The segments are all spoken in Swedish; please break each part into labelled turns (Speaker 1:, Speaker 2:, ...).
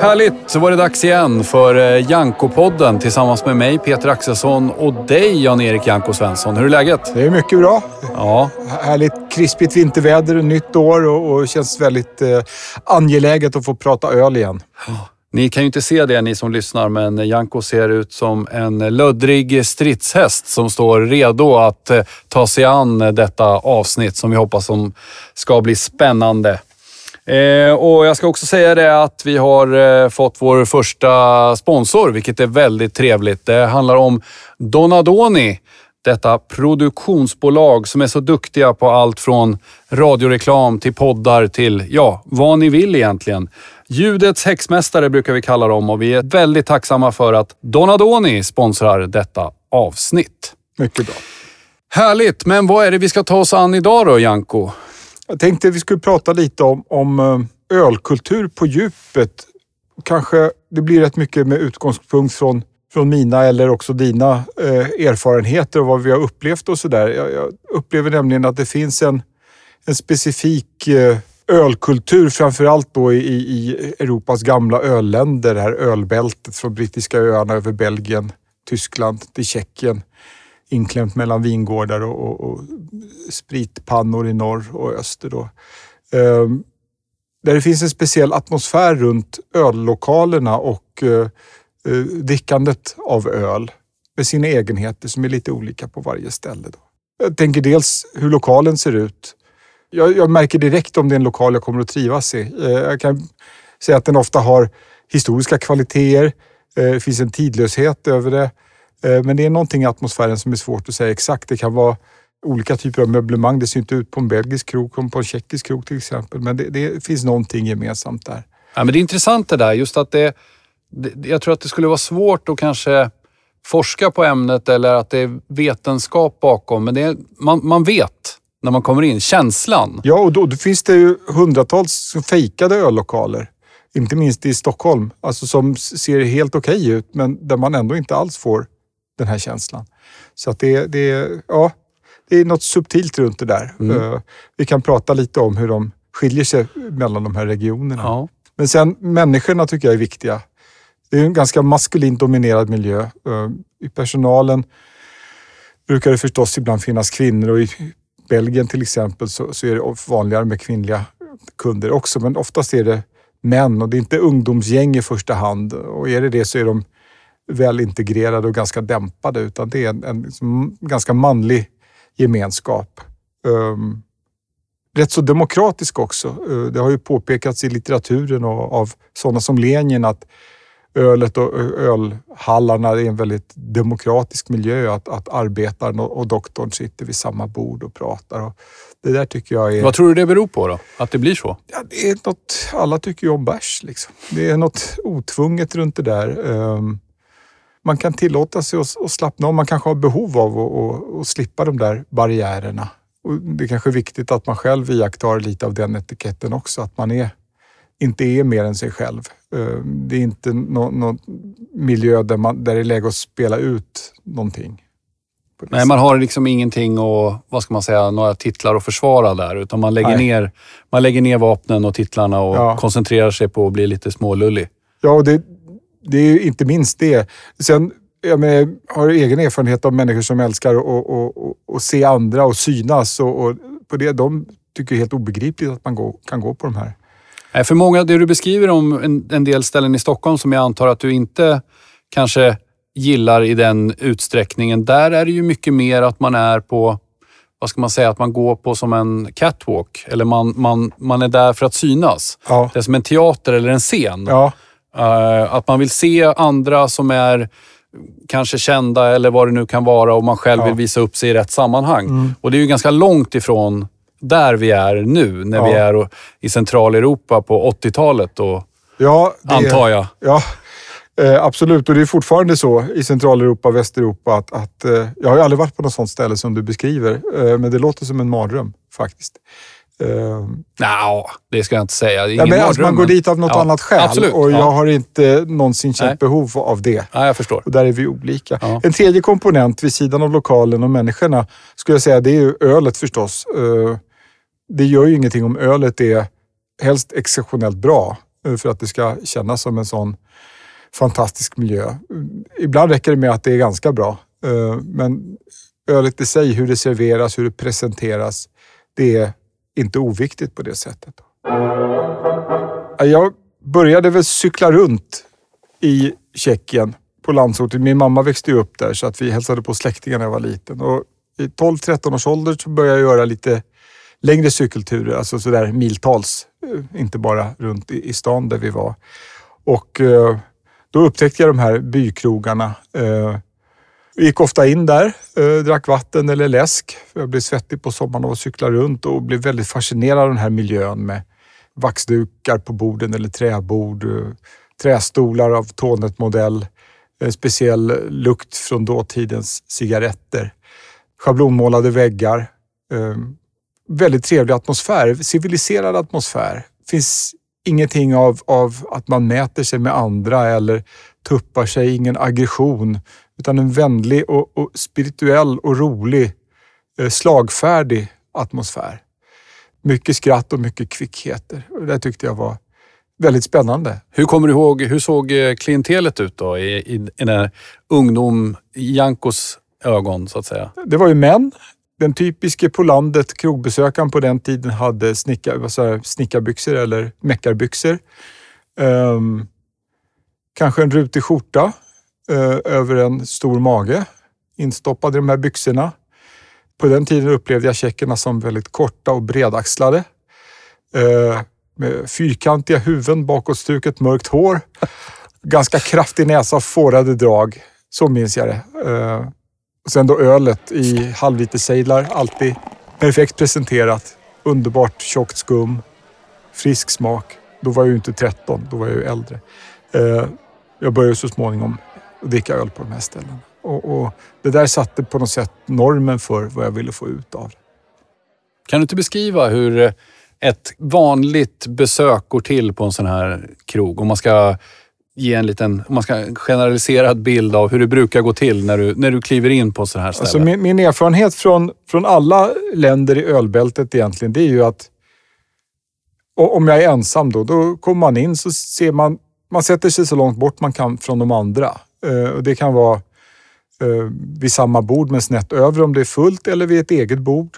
Speaker 1: Härligt, så var det dags igen för eh, Janko-podden tillsammans med mig Peter Axelsson och dig Jan-Erik Janko Svensson. Hur är läget?
Speaker 2: Det är mycket bra.
Speaker 1: Ja.
Speaker 2: Härligt krispigt vinterväder, nytt år och, och känns väldigt eh, angeläget att få prata öl igen.
Speaker 1: Ni kan ju inte se det ni som lyssnar, men Janko ser ut som en löddrig stridshäst som står redo att eh, ta sig an detta avsnitt som vi hoppas som ska bli spännande. Eh, och Jag ska också säga det att vi har eh, fått vår första sponsor, vilket är väldigt trevligt. Det handlar om Donadoni. Detta produktionsbolag som är så duktiga på allt från radioreklam till poddar till, ja, vad ni vill egentligen. Ljudets häxmästare brukar vi kalla dem och vi är väldigt tacksamma för att Donadoni sponsrar detta avsnitt.
Speaker 2: Mycket bra.
Speaker 1: Härligt, men vad är det vi ska ta oss an idag då, Janko?
Speaker 2: Jag tänkte vi skulle prata lite om, om eh, ölkultur på djupet. Kanske det blir rätt mycket med utgångspunkt från, från mina eller också dina eh, erfarenheter och vad vi har upplevt och sådär. Jag, jag upplever nämligen att det finns en, en specifik eh, ölkultur, framförallt då i, i Europas gamla ölländer. Det här ölbältet från brittiska öarna över Belgien, Tyskland till Tjeckien. Inklämt mellan vingårdar och, och, och spritpannor i norr och öster. Då. Um, där det finns en speciell atmosfär runt öllokalerna och eh, eh, drickandet av öl med sina egenheter som är lite olika på varje ställe. Då. Jag tänker dels hur lokalen ser ut. Jag, jag, märker direkt om det är en lokal jag kommer att trivas i. Eh, jag kan säga att den ofta har historiska kvaliteter. Eh, det finns en tidlöshet över det. Eh, men det är någonting i atmosfären som är svårt att säga exakt. Det kan vara olika typer av möblemang. Det ser inte ut på en belgisk krog som på en tjeckisk krog till exempel. Men det, det, finns någonting gemensamt där.
Speaker 1: Ja, men det är intressant det där. Just att det, jag tror att det skulle vara svårt att kanske forska på ämnet eller att det är vetenskap bakom. Men är, man, man vet när man kommer in, känslan.
Speaker 2: Ja, och då, då finns det ju hundratals fejkade öllokaler. Inte minst i Stockholm, alltså som ser helt okej okay ut men där man ändå inte alls får den här känslan. Så att det, det, ja, det är något subtilt runt det där. Mm. Eh, vi kan prata lite om hur de skiljer sig mellan de här regionerna. Ja. Men sen människorna tycker jag är viktiga. Det är en ganska maskulint dominerad miljö. Eh, I personalen brukar det förstås ibland finnas kvinnor och i Belgien till exempel så, så är det vanligare med kvinnliga kunder också. Men oftast är det män och det är inte ungdomsgäng i första hand. Och är det det så är de väl integrerade och ganska dämpade utan det är en, en liksom ganska manlig gemenskap. Um, rätt så demokratisk också. Uh, det har ju påpekats i litteraturen och av sådana som Lenin att ölet och ölhallarna är en väldigt demokratisk miljö. Att, att arbetaren och doktorn sitter vid samma bord och pratar. Och det där tycker jag är...
Speaker 1: Vad tror du det beror på då? Att det blir så?
Speaker 2: Ja, det är något... Alla tycker ju om bärs. Liksom. Det är något otvunget runt det där. Um, man kan tillåta sig att, slappna av. Man kanske har behov av att, att, att slippa de där barriärerna. Och det är kanske är viktigt att man själv iakttar lite av den etiketten också. Att man är, inte är mer än sig själv. Eh, det är inte någon, någon miljö där, man, där det är läge att spela ut någonting.
Speaker 1: Nej, man har liksom ingenting och vad ska man säga, några titlar att försvara där. Utan man lägger, ner, man lägger ner vapnen och titlarna och ja. koncentrerar sig på att bli lite smålullig.
Speaker 2: Ja, och det, det är inte minst det. Sen jag, menar, jag har egen erfarenhet av människor som älskar att se andra och synas. Och, och, på det, de tycker det är helt obegripligt att man går, kan gå på de här.
Speaker 1: För många, det du beskriver om en, en del ställen i Stockholm som jag antar att du inte kanske gillar i den utsträckningen. Där är det ju mycket mer att man är på, vad ska man säga, att man går på som en catwalk. Eller man, man, man är där för att synas. Ja. Det är som en teater eller en scen. Ja. Uh, att man vill se andra som är kanske kända eller vad det nu kan vara och man själv ja. vill visa upp sig i rätt sammanhang. Mm. Och det är ju ganska långt ifrån där vi är nu, när ja. vi är i Centraleuropa på 80-talet och ja, det, antar jag.
Speaker 2: Ja, eh, absolut. Och det är fortfarande så i Centraleuropa och Västeuropa att, att eh, jag har ju aldrig varit på något sånt ställe som du beskriver, eh, men det låter som en mardröm faktiskt.
Speaker 1: Uh, no, det ska jag inte säga.
Speaker 2: Ja, men alltså, man går dit av något ja, annat skäl absolut, och jag ja. har inte någonsin känt Nej. behov av det.
Speaker 1: Ja, jag förstår.
Speaker 2: Och där är vi olika. Ja. En tredje komponent vid sidan av lokalen och människorna skulle jag säga, det är ju ölet förstås. Uh, det gör ju ingenting om ölet är helst exceptionellt bra eh, för att det ska kännas som en sån fantastisk miljö. Ibland räcker det med att det är ganska bra, eh, men ölet i sig, hur det serveras, hur det presenteras, det är inte oviktigt på det sättet. Jag började väl cykla runt i Tjeckien på landsorten. Min mamma växte upp där så att vi hälsade på släktingar när jag var liten. Och I 12-13 års ålder så började jag göra lite längre cykelturer, alltså sådär miltals. Eh, inte bara runt i stan där vi var. Och eh, då upptäckte jag de här bykrogarna. Jag eh, gick ofta in där, eh, drack vatten eller läsk. Jag blev svettig på sommaren av att cykla runt och blev väldigt fascinerad av den här miljön med vaxdukar på borden eller träbord, eh, trästolar av Tonet-modell, en speciell lukt från dåtidens cigaretter, schablonmålade väggar, väldigt trevlig atmosfär, civiliserad atmosfär. Det finns ingenting av, av att man mäter sig med andra eller tuppar sig, ingen aggression, utan en vänlig och, och spirituell och rolig, eh, slagfärdig atmosfär. Mycket skratt och mycket kvickheter. Det tyckte jag var väldigt spännande.
Speaker 1: Hur kommer du ihåg, hur såg eh, klientelet ut då i, i, i den här ungdom, Jankos ögon så att säga?
Speaker 2: Det var ju män den typiske på landet krogbesökaren på den tiden hade snickar, så snickarbyxor eller meckarbyxor. Um, kanske en rutig skjorta uh, över en stor mage instoppad i de här byxorna. På den tiden upplevde jag tjeckerna som väldigt korta och bredaxlade. Uh, med fyrkantiga huvuden, bakåtstuket mörkt hår. Ganska kraftig näsa och fårade drag. Så minns jag det. Uh, och sen då ölet i halvliterssejdlar, alltid perfekt presenterat. Underbart tjockt skum, frisk smak. Då var jag ju inte 13, då var jag ju äldre. Eh, jag började så småningom dricka öl på de här ställena. Och, och, det där satte på något sätt normen för vad jag ville få ut av det.
Speaker 1: Kan du inte beskriva hur ett vanligt besök går till på en sån här krog? Om man ska ge en liten, om man ska en generaliserad bild av hur det brukar gå till när du, när du kliver in på så här ställe?
Speaker 2: Alltså min, min erfarenhet från, från alla länder i ölbältet egentligen, det är ju att om jag är ensam då, då kommer man in så ser man, man sätter sig så långt bort man kan från de andra. Uh, det kan vara uh, vid samma bord men snett över om det är fullt eller vid ett eget bord.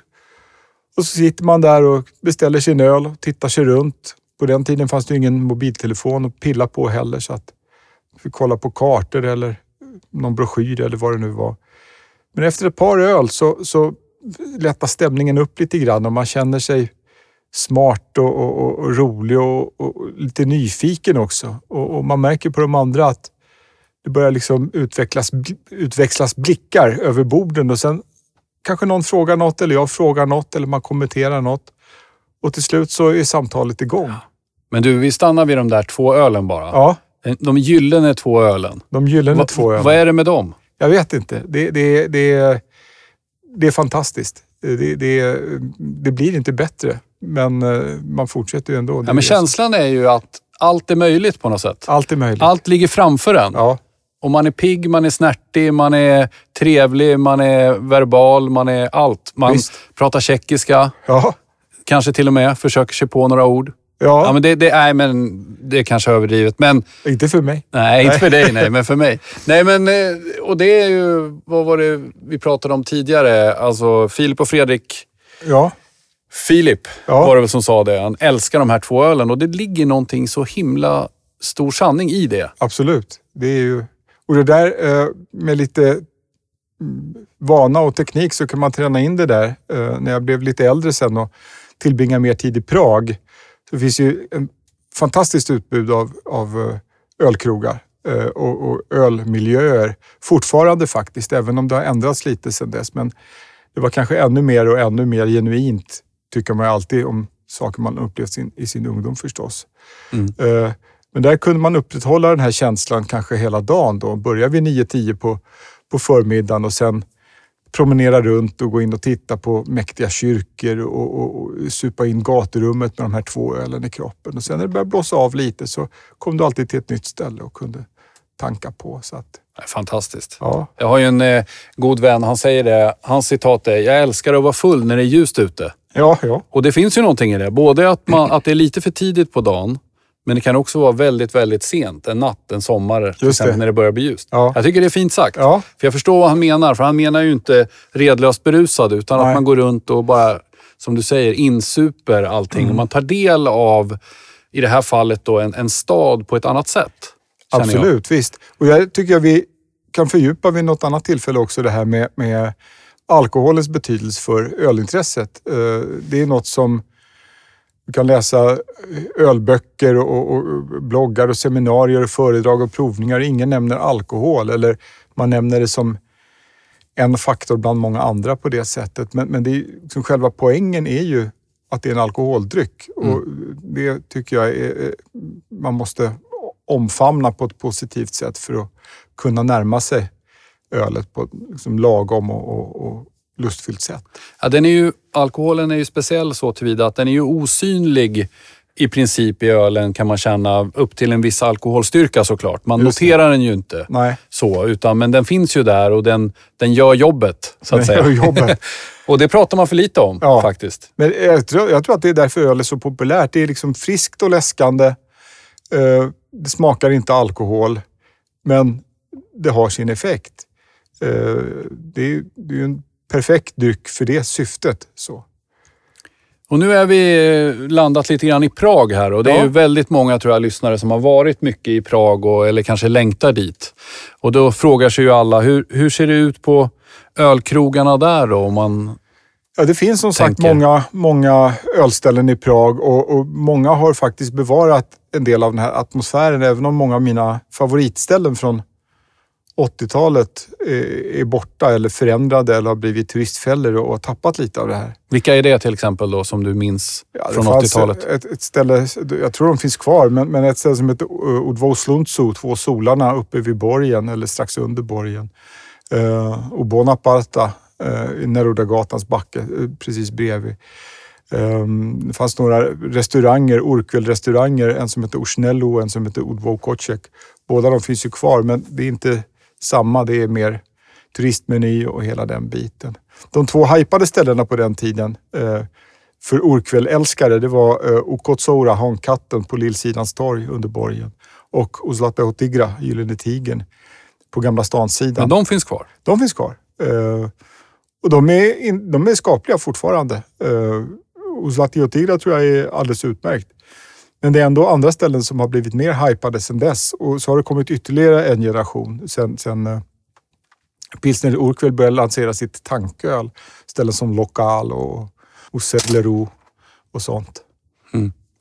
Speaker 2: Och så sitter man där och beställer sin öl och tittar sig runt. På den tiden fanns det ingen mobiltelefon att pilla på heller så att vi fick kolla på kartor eller någon broschyr eller vad det nu var. Men efter ett par öl så, så lättar stämningen upp lite grann och man känner sig smart och, och, och rolig och, och, lite nyfiken också. Och, man märker på de andra att det börjar liksom utvecklas, utväxlas blickar över borden och sen kanske någon frågar något eller jag frågar något eller man kommenterar något. Och till slut så är samtalet igång. Ja.
Speaker 1: Men du, vi stannar vid de där två ölen bara.
Speaker 2: Ja.
Speaker 1: De gyllene två ölen.
Speaker 2: De gyllene Va, två ölen.
Speaker 1: Vad är det med dem?
Speaker 2: Jag vet inte. Det, det, det, det är fantastiskt. Det, det, det blir inte bättre, men eh, man fortsätter ju ändå.
Speaker 1: Ja, men känslan är ju att allt är möjligt på något sätt.
Speaker 2: Allt är möjligt.
Speaker 1: Allt ligger framför en.
Speaker 2: Ja.
Speaker 1: Och man är pigg, man är snärtig, man är trevlig, man är verbal, man är allt. Man Visst. pratar tjeckiska.
Speaker 2: Ja.
Speaker 1: Kanske till och med försöker sig på några ord.
Speaker 2: Ja.
Speaker 1: ja men det, det, nej, men det är kanske överdrivet. Men,
Speaker 2: inte för mig.
Speaker 1: Nej, inte för dig, nej, men för mig. Nej, men, eh, och det är ju, vad var det vi pratade om tidigare? Alltså Filip och Fredrik.
Speaker 2: Ja.
Speaker 1: Filip ja. var det väl som sa det. Han älskar de här två ölen och det ligger någonting så himla stor sanning i det.
Speaker 2: Absolut. Det är ju, och det där eh, med lite mm, vana och teknik så kan man träna in det där. Eh, när jag blev lite äldre sen och tillbringade mer tid i Prag det finns ju en fantastiskt utbud av, av eh, ölkrogar eh, och, och ölmiljöer fortfarande faktiskt, även om det har ändrats lite sedan dess. Men det var kanske ännu mer och ännu mer genuint, tycker man alltid om saker man upplevt sin, i sin ungdom förstås. Mm. Eh, men där kunde man upprätthålla den här känslan kanske hela dagen. Då. Börja vid 9-10 på, på förmiddagen och sen promenera runt och gå in och titta på mäktiga kyrkor och, och, och supa in gaturummet med de här två ölen i kroppen. Och sen när det började blåsa av lite så kom du alltid till ett nytt ställe och kunde tanka på. Så att,
Speaker 1: Fantastiskt.
Speaker 2: Ja.
Speaker 1: Jag har ju en eh, god vän, han säger det, hans citat är “Jag älskar att vara full när det är ljust ute”.
Speaker 2: Ja, ja.
Speaker 1: Och det finns ju någonting i det. Både att, man, att det är lite för tidigt på dagen, men det kan också vara väldigt, väldigt sent. En natt, en sommar, till
Speaker 2: det.
Speaker 1: när det börjar bli ljust.
Speaker 2: Ja.
Speaker 1: Jag tycker det är fint sagt.
Speaker 2: Ja.
Speaker 1: För jag förstår vad han menar, för han menar ju inte redlöst berusad, utan
Speaker 2: Nej.
Speaker 1: att man går runt och bara, som du säger, insuper allting.
Speaker 2: Mm.
Speaker 1: Och man tar del av, i det här fallet, då, en, en stad på ett annat sätt. känner jag.
Speaker 2: Absolut, visst. Och jag tycker jag vi kan fördjupa vid något annat tillfälle också det här med, med alkoholens betydelse för ölintresset. Eh, Det är något som du kan läsa ölböcker och, och bloggar och seminarier och föredrag och provningar. Ingen nämner alkohol eller man nämner det som en faktor bland många andra på det sättet. Men, men det är, liksom själva poängen är ju att det är en alkoholdryck och det tycker jag är, man måste omfamna på ett positivt sätt för att kunna närma sig ölet på liksom lagom och, och, och lustfyllt sätt.
Speaker 1: Ja, den är ju, alkoholen är ju speciell så tillvida att den är ju osynlig i princip i ölen kan man känna upp till en viss alkoholstyrka såklart. Man
Speaker 2: Just det.
Speaker 1: noterar den ju inte
Speaker 2: Nej,
Speaker 1: så, utan, men den finns ju där och den, den gör jobbet så att
Speaker 2: Den
Speaker 1: säga.
Speaker 2: gör jobbet.
Speaker 1: och det pratar man för lite om
Speaker 2: Ja.
Speaker 1: faktiskt.
Speaker 2: men jag tror, jag tror att det är därför öl är så populärt. Det är liksom friskt och läskande. Eh, Det smakar inte alkohol, men det har sin effekt. Eh, Det är det är en perfekt dryck för det syftet. Så.
Speaker 1: Och nu är vi eh, landat lite grann i Prag här och det är
Speaker 2: Ja.
Speaker 1: ju väldigt många tror jag lyssnare som har varit mycket i Prag och, eller kanske längtar dit. Och då frågar sig ju alla, hur, hur ser det ut på ölkrogarna där då? Om man,
Speaker 2: Ja, det finns som sagt
Speaker 1: Tänker.
Speaker 2: många, många ölställen i Prag och, och många har faktiskt bevarat en del av den här atmosfären. Även om många av mina favoritställen från 80-talet är, är borta eller förändrade eller har blivit turistfällor och har tappat lite av det här.
Speaker 1: vilka är det till exempel då som du minns
Speaker 2: Ja,
Speaker 1: från
Speaker 2: fanns
Speaker 1: 80-talet?
Speaker 2: Ett, ett ställe, jag tror de finns kvar, men, men ett ställe som heter Udvo Sluntsu, Två solarna uppe vid borgen eller strax under borgen. Uh, och Bonaparte uh, i Nerudagatans backe, eh, precis bredvid. Um, det fanns några restauranger, Orkvel-restauranger, en som heter Orsnello och en som heter Udvo Kocek. Båda de finns ju kvar, men det är inte samma. Det är mer turistmeny och hela den biten. De två hypade ställena på den tiden eh, för Orkväll-älskare, det var eh, Okotsoura, Hankatten på Lillsidans torg under borgen och Uzlata Otigra, Gyllene Tigern på Gamla stansidan.
Speaker 1: Men de finns kvar.
Speaker 2: De finns kvar. Eh, och de är, in, de är skapliga fortfarande. Uzlati Otigra tror jag är alldeles utmärkt. Men det är ändå andra ställen som har blivit mer hypade sedan dess och så har det kommit ytterligare en generation sen, sen uh, Pilsner Urquell började lansera sitt tanköl. Ställen som Lokal och Osedleru och sånt.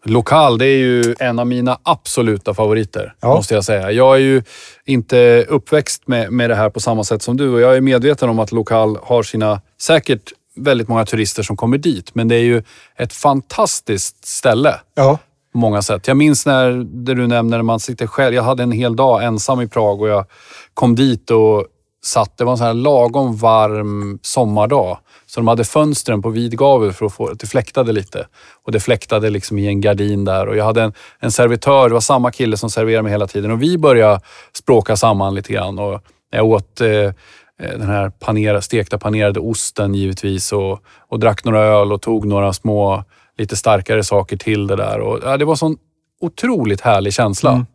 Speaker 1: Lokal, det är ju en av mina absoluta favoriter,
Speaker 2: Ja.
Speaker 1: måste jag säga. Jag är ju inte uppväxt med, med det här på samma sätt som du och jag är medveten om att Lokal har sina, säkert väldigt många turister som kommer dit, men det är ju ett fantastiskt ställe
Speaker 2: Ja,
Speaker 1: på många sätt. Jag minns när det du nämner när man sitter själv. Jag hade en hel dag ensam i Prag och jag kom dit och satt. Det var en sån här lagom varm sommardag. Så de hade fönstren på vid gavel för att få det fläktade lite. Och det fläktade liksom i en gardin där. Och jag hade en, en servitör, det var samma kille som serverade mig hela tiden. Och vi började språka samman lite grann. Och jag åt eh, eh den här panera, stekta panerade osten givetvis och, och drack några öl och tog några små, lite starkare saker till det där. Och, ja, det var en sån otroligt härlig känsla.
Speaker 2: Mm.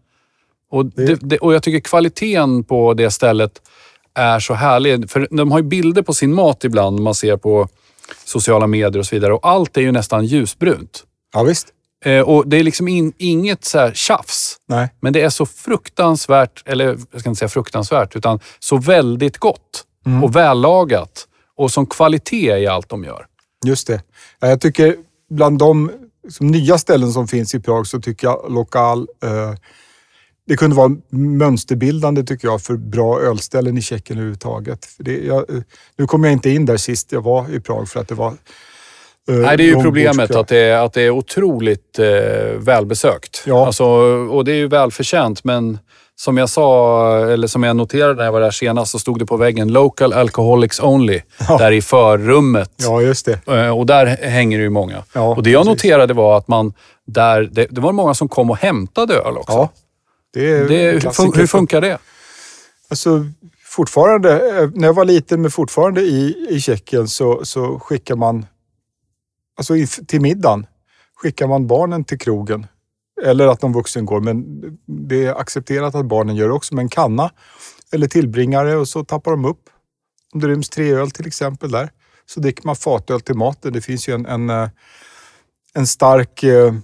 Speaker 1: Och, det, det, och jag tycker kvaliteten på det stället är så härlig. För de har ju bilder på sin mat ibland man ser på sociala medier och så vidare. Och allt är ju nästan ljusbrunt.
Speaker 2: ja visst.
Speaker 1: Eh, och det är liksom in, inget så här tjafs.
Speaker 2: Nej.
Speaker 1: Men det är så fruktansvärt, eller jag ska inte säga fruktansvärt, utan så väldigt gott
Speaker 2: Mm.
Speaker 1: och vällagat. Och som kvalitet i allt de gör.
Speaker 2: Just det. Ja, Jag tycker bland de som nya ställen som finns i Prag så tycker jag Lokal eh, det kunde vara mönsterbildande tycker jag för bra ölställen i Tjeckien överhuvudtaget. Det, jag, eh, nu kom jag inte in där sist jag var i Prag för att det var eh,
Speaker 1: Nej, det är ju problemet att det, är- att det är otroligt eh, välbesökt.
Speaker 2: Ja.
Speaker 1: Alltså, och det är ju välförtjänt, men som jag sa, eller som jag noterade när jag var där senast, så stod det på väggen “Local Alcoholics Only”
Speaker 2: Ja.
Speaker 1: där i förrummet.
Speaker 2: Ja, just det.
Speaker 1: Eh, Och där hänger det ju många.
Speaker 2: Ja,
Speaker 1: och det jag
Speaker 2: precis.
Speaker 1: noterade var att man där, det, det var många som kom och hämtade öl också.
Speaker 2: Ja, det är
Speaker 1: det, hur, hur funkar det?
Speaker 2: Alltså, fortfarande, eh, när jag var liten men fortfarande i, i Tjeckien så, så skickar man alltså till middagen skickar man barnen till krogen. Eller att de vuxen går, men det är accepterat att barnen gör också med en kanna eller tillbringare och så tappar de upp. Om det ryms tre öl till exempel där så dricker man fatöl till maten. Det finns ju en, en, eh, en stark eh,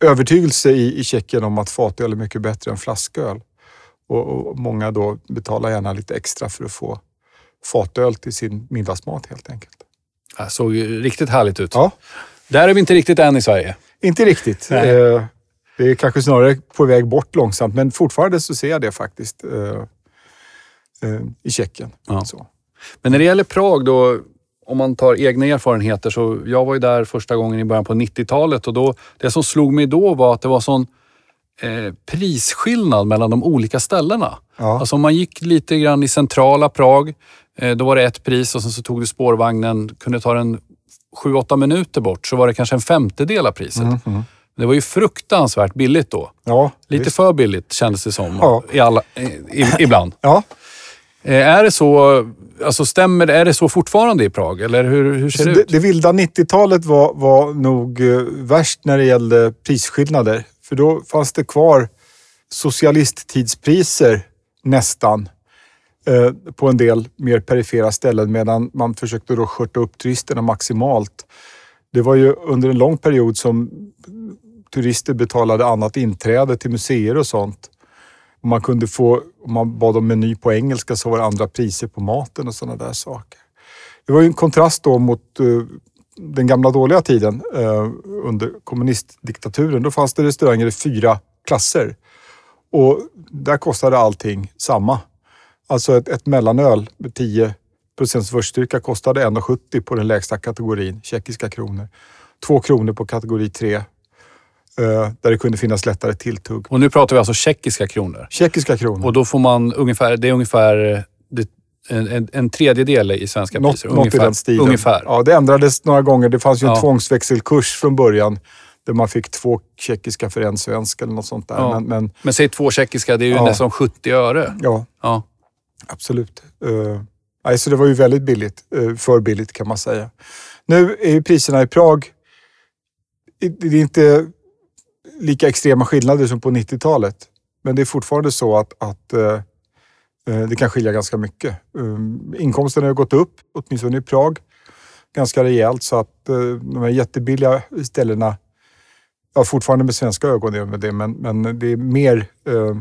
Speaker 2: övertygelse i, i Tjeckien om att fatöl är mycket bättre än flasköl. Och, och, många då betalar gärna lite extra för att få fatöl till sin middagsmat helt enkelt.
Speaker 1: Det såg riktigt härligt ut.
Speaker 2: Ja.
Speaker 1: Där är vi inte riktigt än i Sverige.
Speaker 2: Inte riktigt. Eh, det är kanske snarare på väg bort långsamt, men fortfarande så ser jag det faktiskt eh, eh, i Tjeckien. Ja.
Speaker 1: Men när det gäller Prag då, om man tar egna erfarenheter så jag var ju där första gången i början på 90-talet och då, det som slog mig då var att det var sån eh, prisskillnad mellan de olika ställena. Ja. Alltså om man gick lite grann i centrala Prag, eh, då var det ett pris och sen så tog du spårvagnen, kunde ta den sju, åtta minuter bort så var det kanske en femtedel av priset. Mm, mm. Det var ju fruktansvärt billigt då.
Speaker 2: Ja,
Speaker 1: Lite visst. för billigt kändes det som ja. i alla, i, ibland.
Speaker 2: Ja.
Speaker 1: Eh, är det så, alltså stämmer är det så fortfarande i Prag? Eller hur, hur ser det,
Speaker 2: det ut? Det vilda 90-talet var, var nog eh, värst när det gällde prisskillnader. För då fanns det kvar socialisttidspriser nästan eh, på en del mer perifera ställen medan man försökte då skörta upp turisterna maximalt. Det var ju under en lång period som turister betalade annat inträde till museer och sånt. Man kunde få, om man bad om meny på engelska så var det andra priser på maten och sådana där saker. Det var ju en kontrast då mot eh, den gamla dåliga tiden eh, under kommunistdiktaturen. Då fanns det restauranger i fyra klasser och där kostade allting samma. Alltså ett, ett mellanöl med 10 procents vörststyrka kostade 1,70 på den lägsta kategorin, tjeckiska kronor. Två kronor på kategori 3 där det kunde finnas lättare tilltugg.
Speaker 1: Och nu pratar vi alltså tjeckiska kronor?
Speaker 2: Tjeckiska kronor.
Speaker 1: Och då får man ungefär, det är ungefär en, en tredjedel i svenska
Speaker 2: något,
Speaker 1: priser?
Speaker 2: Något ungefär. i den stilen.
Speaker 1: Ungefär.
Speaker 2: Ja, det ändrades några gånger. Det fanns ju en ja. tvångsväxelkurs från början där man fick två tjeckiska för en svensk eller något sånt där.
Speaker 1: Ja. Men, men, men säg två tjeckiska, det är ju ja. nästan 70 öre.
Speaker 2: Ja, ja. absolut. Uh, nej, så det var ju väldigt billigt. Uh, för billigt kan man säga. Nu är ju priserna i Prag, det är inte lika extrema skillnader som på 90-talet. Men det är fortfarande så att, att eh, eh det kan skilja ganska mycket. Ehm, um, inkomsten har gått upp, åtminstone i Prag, ganska rejält så att eh, de här jättebilliga ställena, ja fortfarande med svenska ögon det, men, men det är mer eh,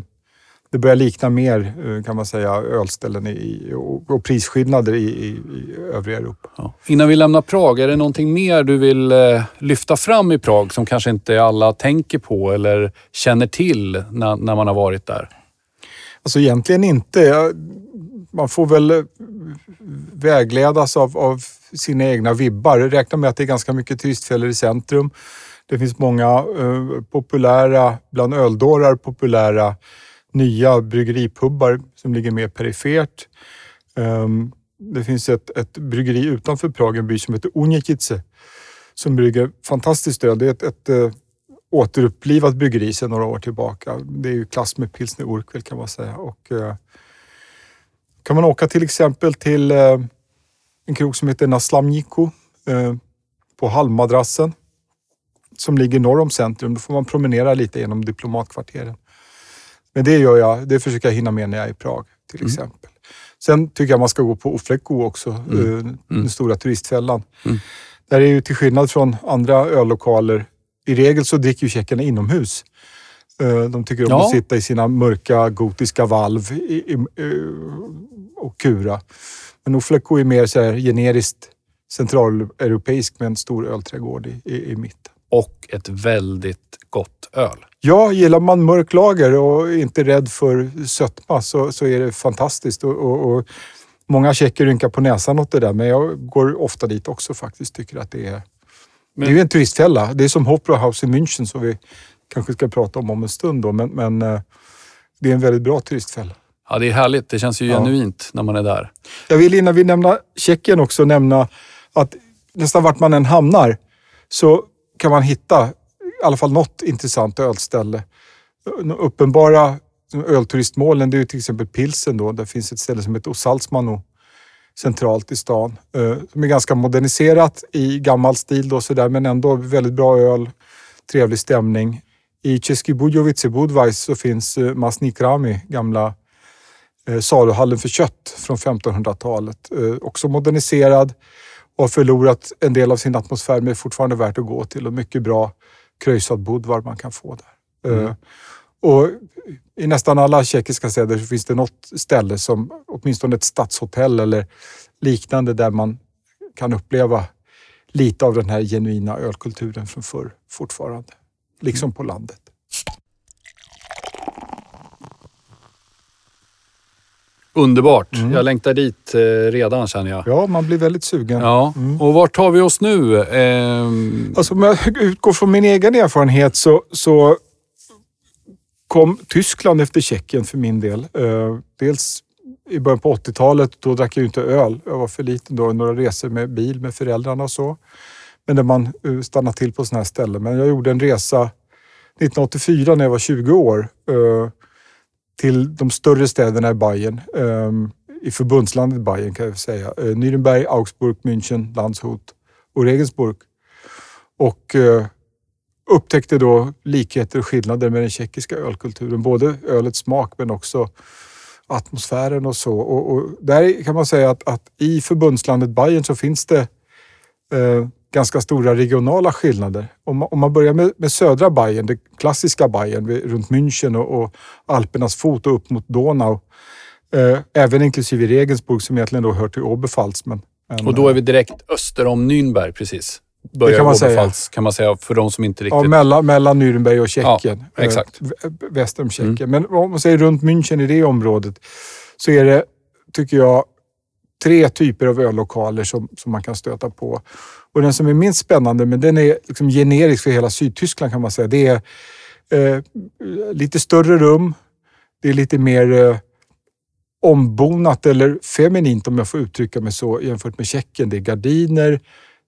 Speaker 2: det börjar likna mer, eh, kan man säga, ölställen i, och, och prisskillnader i, i, i övriga Europa. Ja.
Speaker 1: Innan vi lämnar Prag, är det någonting mer du vill eh, lyfta fram i Prag som kanske inte alla tänker på eller känner till när, när man har varit där?
Speaker 2: Alltså egentligen inte. Man får väl eh, vägledas av, av sina egna vibbar. Räkna med att det är ganska mycket turistfällor i centrum. Det finns många eh, populära, bland öldårar populära nya bryggeripubbar som ligger mer perifert. Ehm, det finns ett, ett bryggeri utanför Prag, en by som heter Unjekice, som brygger fantastiskt öl. Det är ett, ett eh, återupplivat bryggeri sedan några år tillbaka. Det är ju klass med pilsner Urquell kan man säga. Och, eh, kan man åka till exempel till eh, en krog som heter Naslamniko på Halmmadrassen som ligger norr om centrum. Då får man promenera lite genom diplomatkvarteren. Men det gör jag. Det försöker jag hinna med när jag är i Prag till mm. exempel. Sen tycker jag man ska gå på Ofleko också, mm. Eh, mm. den stora turistfällan. Mm. Där är ju till skillnad från andra öllokaler, i regel så dricker ju tjeckerna inomhus. Eh, de tycker om ja. att sitta i sina mörka gotiska valv i, och kura. Men Ofleko är mer så här generiskt centraleuropeisk med en stor ölträdgård i, i, i mitten.
Speaker 1: Och ett väldigt gott öl.
Speaker 2: Ja, gillar man mörk lager och inte rädd för sötma så, så är det fantastiskt. Och, och, och många tjecker rynkar på näsan åt det där, men jag går ofta dit också faktiskt. Tycker att det är... Men... Det är ju en turistfälla. Det är som House i München som vi kanske ska prata om om en stund. Då, men, men eh, det är en väldigt bra turistfälla.
Speaker 1: Ja, det är härligt. Det känns ju ja. genuint när man är där.
Speaker 2: Jag vill innan vi nämner Tjeckien också nämna att nästan vart man än hamnar så kan man hitta i alla fall något intressant ölställe. De Uppenbara ölturistmålen det är till exempel Pilsen. Då. Där finns ett ställe som heter Osalsmano centralt i stan. Eh, som är ganska moderniserat i gammal stil då, så där, men ändå väldigt bra öl, trevlig stämning. I Český Budějovice Budweis så finns eh, Masni Krami, gamla eh, saluhallen för kött från 1500-talet. Eh, också moderniserad och har förlorat en del av sin atmosfär men är fortfarande värt att gå till och mycket bra krösad Budvar man kan få där. Mm. Och I nästan alla tjeckiska städer så finns det något ställe som åtminstone ett stadshotell eller liknande där man kan uppleva lite av den här genuina ölkulturen från förr fortfarande. Liksom på landet.
Speaker 1: Underbart. Mm. Jag längtar dit eh, redan känner jag.
Speaker 2: Ja, man blir väldigt sugen.
Speaker 1: Ja. Mm. Och vart tar vi oss nu? Eh...
Speaker 2: Alltså, om jag utgår från min egen erfarenhet så, så kom Tyskland efter Tjeckien för min del. Eh, dels i början på 80-talet, då drack jag inte öl. Jag var för liten då. Några resor med bil med föräldrarna och så. Men där man eh, stannade till på sådana här ställen. Men jag gjorde en resa 1984 när jag var 20 år eh, till de större städerna i Bayern. Ehm, I förbundslandet Bayern kan jag säga. Eh, Nürnberg, Augsburg, München, Landshut och Regensburg. Och eh, upptäckte då likheter och skillnader med den tjeckiska ölkulturen. Både ölets smak men också atmosfären och så. Och, och där kan man säga att, att, i förbundslandet Bayern så finns det eh, ganska stora regionala skillnader. Om man, om man börjar med, med, södra Bayern, det klassiska Bayern runt München och, och Alpernas fot och upp mot Donau. Eh, även inklusive Regensburg som egentligen då hör till Oberpfalz. Men,
Speaker 1: men, och då är vi direkt öster om Nürnberg precis? börjar kan man säga. kan man säga för de som inte riktigt...
Speaker 2: Ja, mellan, mellan Nürnberg och Tjeckien.
Speaker 1: Ja, exakt.
Speaker 2: Eh, väster om Tjeckien. Mm. Men om man säger runt München i det området så är det, tycker jag, tre typer av öllokaler som, som man kan stöta på. Och den som är minst spännande, men den är liksom generisk för hela Sydtyskland kan man säga, det är eh, lite större rum. Det är lite mer eh, ombonat eller feminint om jag får uttrycka mig så jämfört med Tjeckien. Det är gardiner,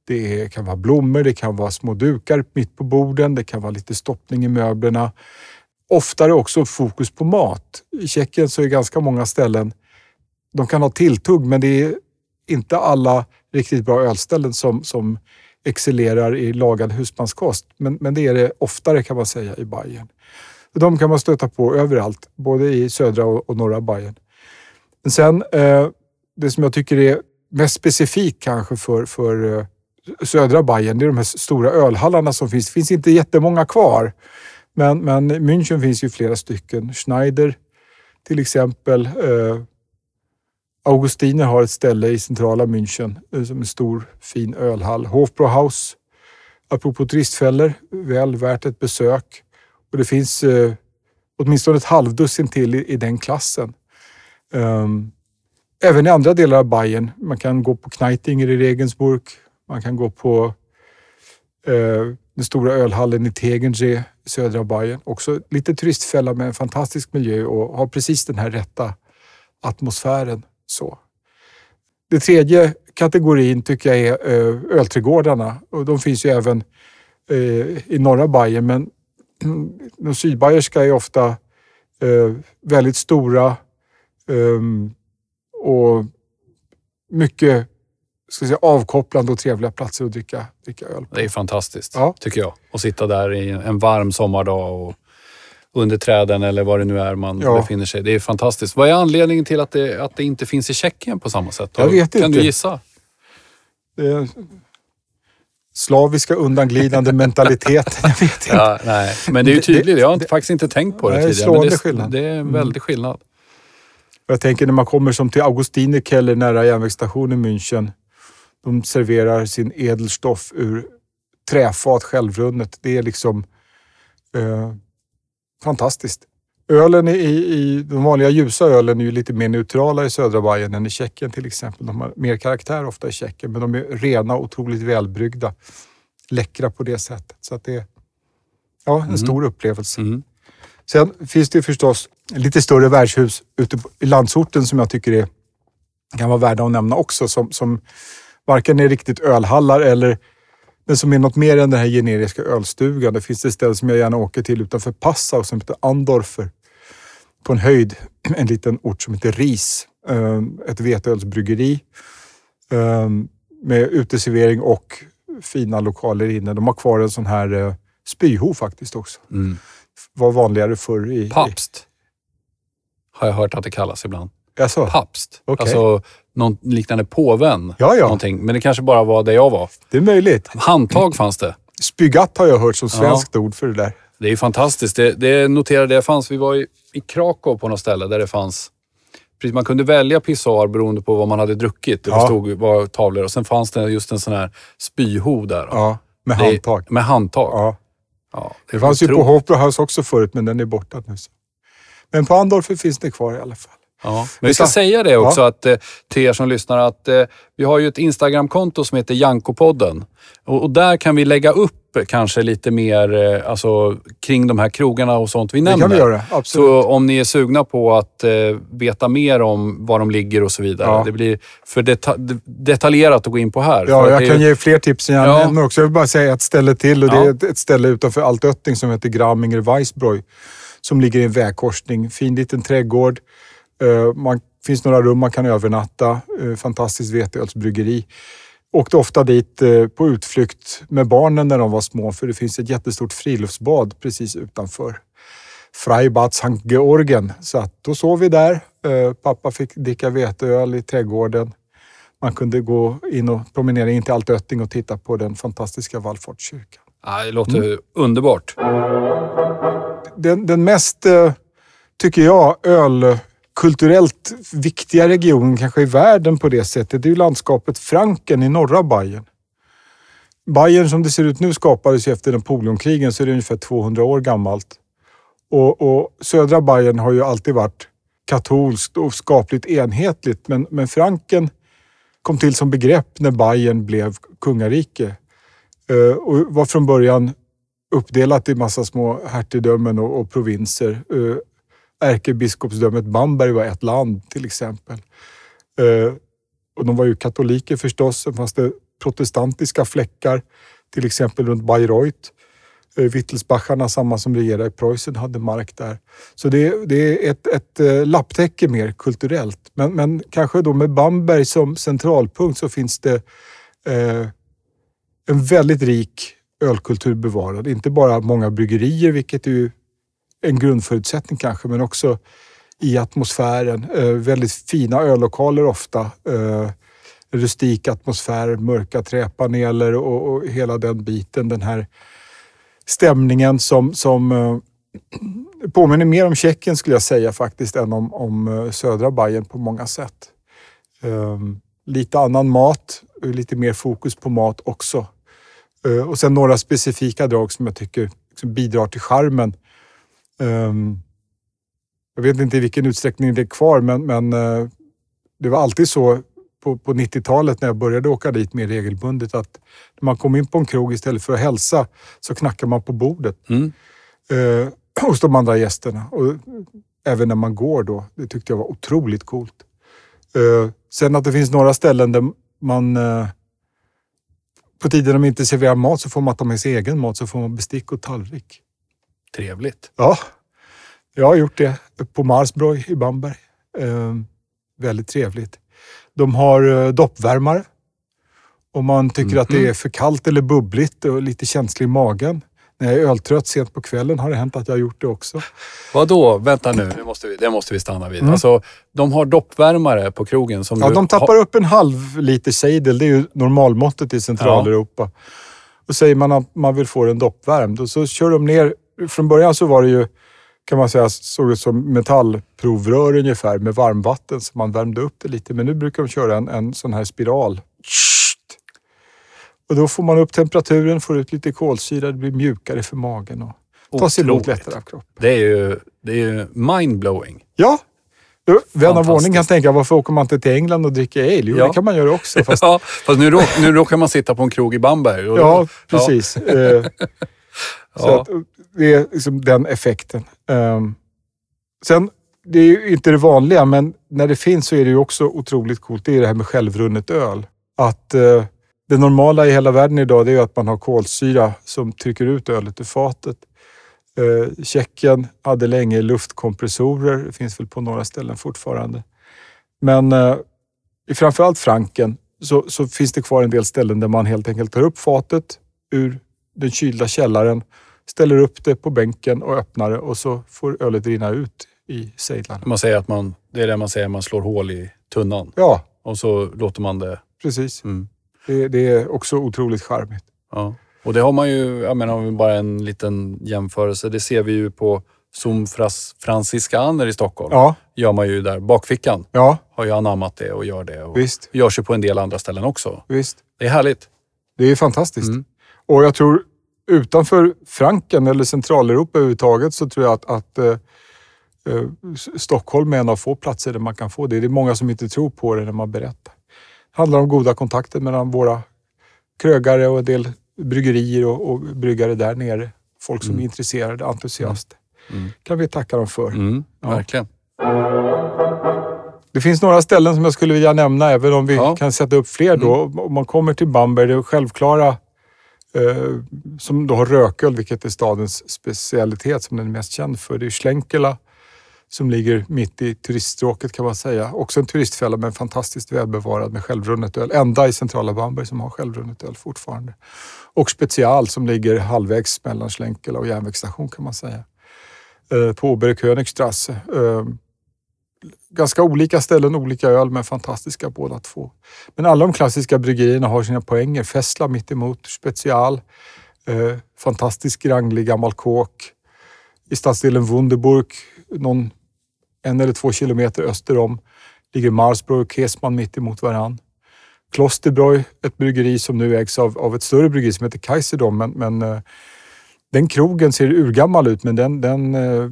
Speaker 2: det kan vara blommor, det kan vara små dukar mitt på borden, det kan vara lite stoppning i möblerna. Oftare också fokus på mat. I Tjeckien så är ganska många ställen, de kan ha tilltugg men det är inte alla riktigt bra ölställen som, som excellerar i lagad husmanskost. Men, men det är det oftare kan man säga i Bayern. De kan man stöta på överallt, både i södra och, och norra Bayern. Men sen, eh, det som jag tycker är mest specifikt kanske för, för eh, södra Bayern, det är de här stora ölhallarna som finns. Det finns inte jättemånga kvar. Men, men München finns ju flera stycken. Schneider till exempel. Eh, Augustiner har ett ställe i centrala München eh, som en stor fin ölhall. Hofbrauhaus, apropå turistfällor, väl värt ett besök. Och det finns eh, åtminstone ett halvdussin till i, i den klassen. Um, även i andra delar av Bayern. Man kan gå på Kneitinger i Regensburg, man kan gå på eh, den stora ölhallen i Tegernsee i södra Bayern. Också lite turistfälla med en fantastisk miljö och har precis den här rätta atmosfären. Så. Det tredje kategorin tycker jag är eh, ölträdgårdarna och de finns ju även eh, i norra Bayern men de sydbayerska är ofta eh, väldigt stora eh, och mycket ska säga, avkopplande och trevliga platser att dricka, dricka öl på.
Speaker 1: Det är fantastiskt, ja. tycker jag. Att sitta där i en varm sommardag och under träden eller vad det nu är man ja. befinner sig. Det är fantastiskt. Vad är anledningen till att det, att det inte finns i Tjeckien på samma sätt?
Speaker 2: Jag vet
Speaker 1: kan
Speaker 2: inte.
Speaker 1: du gissa?
Speaker 2: Det slaviska undanglidande mentaliteten. Jag vet inte.
Speaker 1: Ja, nej. Men det är ju tydligt. Jag har det, faktiskt inte tänkt på det, det tidigare. Men det, skillnad. det är en väldig mm. skillnad.
Speaker 2: Jag tänker när man kommer som till Augustinerkeller nära järnvägsstationen München de serverar sin edelstoff ur träfat självrunnet. Det är liksom eh, fantastiskt. Ölen i, i, de vanliga ljusa ölen är ju lite mer neutrala i södra Bayern än i Tjeckien till exempel. De har mer karaktär ofta i Tjeckien, men de är rena och otroligt välbryggda. Läckra på det sättet. Så att det är ja, en mm. stor upplevelse. Mm. Sen finns det förstås lite större värdshus ute i landsorten som jag tycker är, kan vara värda att nämna också. Som, som varken är riktigt ölhallar eller men som är något mer än den här generiska ölstugan. Det finns ett ställe som jag gärna åker till utanför Passau som heter Andorfer. På en höjd, en liten ort som heter Ris. Eh, ett veteölsbryggeri ehm, med uteservering och fina lokaler inne. De har kvar en sån här eh, spyho faktiskt också.
Speaker 1: Mm.
Speaker 2: Var vanligare förr i...
Speaker 1: Papst. Har jag hört att det kallas ibland.
Speaker 2: Alltså,
Speaker 1: Papst.
Speaker 2: Okej.
Speaker 1: Alltså någon liknande påven.
Speaker 2: Ja, ja.
Speaker 1: Någonting. Men det kanske bara var där jag var.
Speaker 2: det är möjligt.
Speaker 1: Handtag fanns det.
Speaker 2: Spygatt har jag hört som svenskt ord för det där.
Speaker 1: Det är ju fantastiskt. Det, det noterade jag fanns. Vi var i, i Krakow på något ställe där det fanns... Precis, man kunde välja pissoar beroende på vad man hade druckit. Det
Speaker 2: Ja.
Speaker 1: stod var tavlor och sen fanns det just en sån här spyho där.
Speaker 2: Ja, med
Speaker 1: Det-
Speaker 2: handtag.
Speaker 1: Med handtag.
Speaker 2: Ja.
Speaker 1: Ja,
Speaker 2: Det fanns ju på. Opera House också förut, men den är borta nu. så. Men på Andorfer finns det kvar i alla fall.
Speaker 1: Ja. Men vi ska
Speaker 2: Ja.
Speaker 1: säga det också att, eh, till er som lyssnar att eh, vi har ju ett Instagramkonto som heter Jankopodden. Och, och där kan vi lägga upp kanske lite mer eh, alltså, kring de här krogarna och sånt vi
Speaker 2: Det
Speaker 1: nämner.
Speaker 2: kan vi göra, absolut.
Speaker 1: Så om ni är sugna på att eh, veta mer om var de ligger och så vidare.
Speaker 2: Ja.
Speaker 1: Det blir för deta- detaljerat att gå in på här.
Speaker 2: Ja, jag
Speaker 1: det
Speaker 2: kan
Speaker 1: ju-
Speaker 2: ge fler tips än jag
Speaker 1: Ja.
Speaker 2: nämner också. Jag vill bara säga ett ställe till och det
Speaker 1: Ja.
Speaker 2: är ett, ett ställe utanför Altötting som heter Gramminger Weissbräu som ligger i en vägkorsning. Fin liten trädgård. Uh, man finns några rum man kan övernatta. Uh, fantastiskt veteölsbryggeri. Åkte ofta dit eh, på utflykt med barnen när de var små för det finns ett jättestort friluftsbad precis utanför. Freibad Sankt Georgen. Så att då sov vi där. Eh, Pappa fick dricka veteöl i trädgården. Man kunde gå in och promenera in till Altötting och titta på den fantastiska Wallfortskyrkan.
Speaker 1: Ja, det låter
Speaker 2: Mm.
Speaker 1: underbart.
Speaker 2: Den, den mest, eh, tycker jag, kulturellt viktiga regionen kanske i världen på det sättet, det är ju landskapet Franken i norra Bayern. Bayern som det ser ut nu skapades ju efter Napoleonkrigen så är det ungefär 200 år gammalt. Och, och södra Bayern har ju alltid varit katolskt och skapligt enhetligt men, men Franken kom till som begrepp när Bayern blev kungarike. Eh, och var från början uppdelat i massa små hertigdömen och, och provinser. Eh, Ärkebiskopsdömet Bamberg var ett land till exempel. Eh, och de var ju katoliker förstås. Sen fanns det protestantiska fläckar, till exempel runt Bayreuth. Eh, Wittelsbacharna, samma som regerade i Preussen, hade mark där. Så det, det är ett, ett eh, lapptäcke mer kulturellt. Men, men kanske då med Bamberg som centralpunkt så finns det eh, en väldigt rik ölkultur bevarad. Inte bara många bryggerier, vilket är ju en grundförutsättning kanske, men också i atmosfären. Eh, väldigt fina öllokaler ofta. Eh, rustik atmosfär, mörka träpaneler och, och hela den biten. Den här stämningen som, som eh, påminner mer om Tjeckien skulle jag säga faktiskt än om, om eh, södra Bayern på många sätt. Eh, lite annan mat, lite mer fokus på mat också. Eh, och sen några specifika drag som jag tycker liksom bidrar till charmen. Ehm, jag vet inte i vilken utsträckning det är kvar, men, men eh, det var alltid så på, på 90-talet när jag började åka dit mer regelbundet att när man kom in på en krog istället för att hälsa så knackar man på bordet
Speaker 1: Mm.
Speaker 2: eh, hos de andra gästerna. Och även när man går då. Det tyckte jag var otroligt coolt. Eh, sen att det finns några ställen där man eh, på tider de inte serverar mat så får man ta med sig egen mat så får man bestick och tallrik.
Speaker 1: Trevligt.
Speaker 2: Ja, jag har gjort det på Marsbräu i Bamberg. Eh, väldigt trevligt. De har eh, doppvärmare. Om man tycker att det är för kallt eller bubbligt och lite känslig i magen. När jag är öltrött sent på kvällen har det hänt att jag har gjort det också.
Speaker 1: Vadå? Vänta nu, det måste vi, det måste vi stanna vid.
Speaker 2: Mm.
Speaker 1: Alltså, de har doppvärmare på krogen som
Speaker 2: Ja,
Speaker 1: du
Speaker 2: de tappar upp en halv liter sejdel. Det är ju normalmåttet i Centraleuropa. Och säger man att man vill få den doppvärmd och så kör de ner. Från början så var det ju, kan man säga, såg ut som metallprovrör ungefär med varmvatten så man värmde upp det lite. Men nu brukar de köra en, en sån här spiral. Och då får man upp temperaturen, får ut lite kolsyra, det blir mjukare för magen och tas emot lättare av kroppen.
Speaker 1: Det är ju, det är ju mindblowing.
Speaker 2: Ja, vän av ordning kan tänka, varför åker man inte till England och dricker ale? Jo,
Speaker 1: Ja.
Speaker 2: det kan man göra också. Fast
Speaker 1: Ja, fast nu, råk, nu råkar man sitta på en krog i Bamberg. då-
Speaker 2: Ja, precis. Eh, Så
Speaker 1: Ja.
Speaker 2: att det är liksom den effekten. Ehm, sen, det är ju inte det vanliga, men när det finns så är det ju också otroligt coolt. Det är det här med självrunnet öl. Att eh, det normala i hela världen idag det är att man har kolsyra som trycker ut ölet ur fatet. Eh, Tjeckien hade länge luftkompressorer. Det finns väl på några ställen fortfarande. Men eh, i framförallt Franken så, så finns det kvar en del ställen där man helt enkelt tar upp fatet ur den kylda källaren, ställer upp det på bänken och öppnar det och så får ölet rinna ut i sejdlarna.
Speaker 1: Man säger att man, det är det man säger, man slår hål i tunnan.
Speaker 2: Ja,
Speaker 1: Och så låter man det...
Speaker 2: precis.
Speaker 1: Mm.
Speaker 2: Det, det är också otroligt charmigt.
Speaker 1: Ja. Och det har man ju, jag menar om vi bara en liten jämförelse, det ser vi ju på Fras Franciskaner i Stockholm.
Speaker 2: Ja,
Speaker 1: gör man ju där. Bakfickan
Speaker 2: ja
Speaker 1: har ju anammat det och gör det. Och
Speaker 2: visst.
Speaker 1: görs ju på en del andra ställen också.
Speaker 2: visst.
Speaker 1: Det är härligt.
Speaker 2: Det är fantastiskt.
Speaker 1: Mm.
Speaker 2: Och jag tror utanför Franken eller Centraleuropa överhuvudtaget så tror jag att, att eh, eh, Stockholm är en av få platser där man kan få det. Det är många som inte tror på det när man berättar. Det handlar om goda kontakter mellan våra krögare och en del bryggerier och, och bryggare där nere. Folk som
Speaker 1: Mm.
Speaker 2: är intresserade, entusiaster.
Speaker 1: Mm.
Speaker 2: kan vi tacka dem för.
Speaker 1: Mm,
Speaker 2: Ja.
Speaker 1: Verkligen.
Speaker 2: Det finns några ställen som jag skulle vilja nämna, även om vi
Speaker 1: Ja.
Speaker 2: kan sätta upp fler då. Om man kommer till Bamberg, det självklara Eh, som då har rököl, vilket är stadens specialitet som den är mest känd för. Det är Schlenkela som ligger mitt i turiststråket kan man säga. Också en turistfälla men fantastiskt välbevarad med självrunnet öl. Enda i centrala Bamberg som har självrunnet öl fortfarande. Och Special som ligger halvvägs mellan Schlenkela och järnvägsstation kan man säga. Eh, på Oberkönigstrasse. Ganska olika ställen, olika öl, men fantastiska båda två. Men alla de klassiska bryggerierna har sina poänger. Fessla mitt emot, Special, eh, fantastisk ranglig gammal kåk. I stadsdelen Wunderburg, någon en eller två kilometer öster om, ligger Marsbro och Kesman mitt emot varann. Klosterbräu, ett bryggeri som nu ägs av, av ett större bryggeri som heter Kaiserdom, men, men eh, den krogen ser urgammal ut, men den, den eh,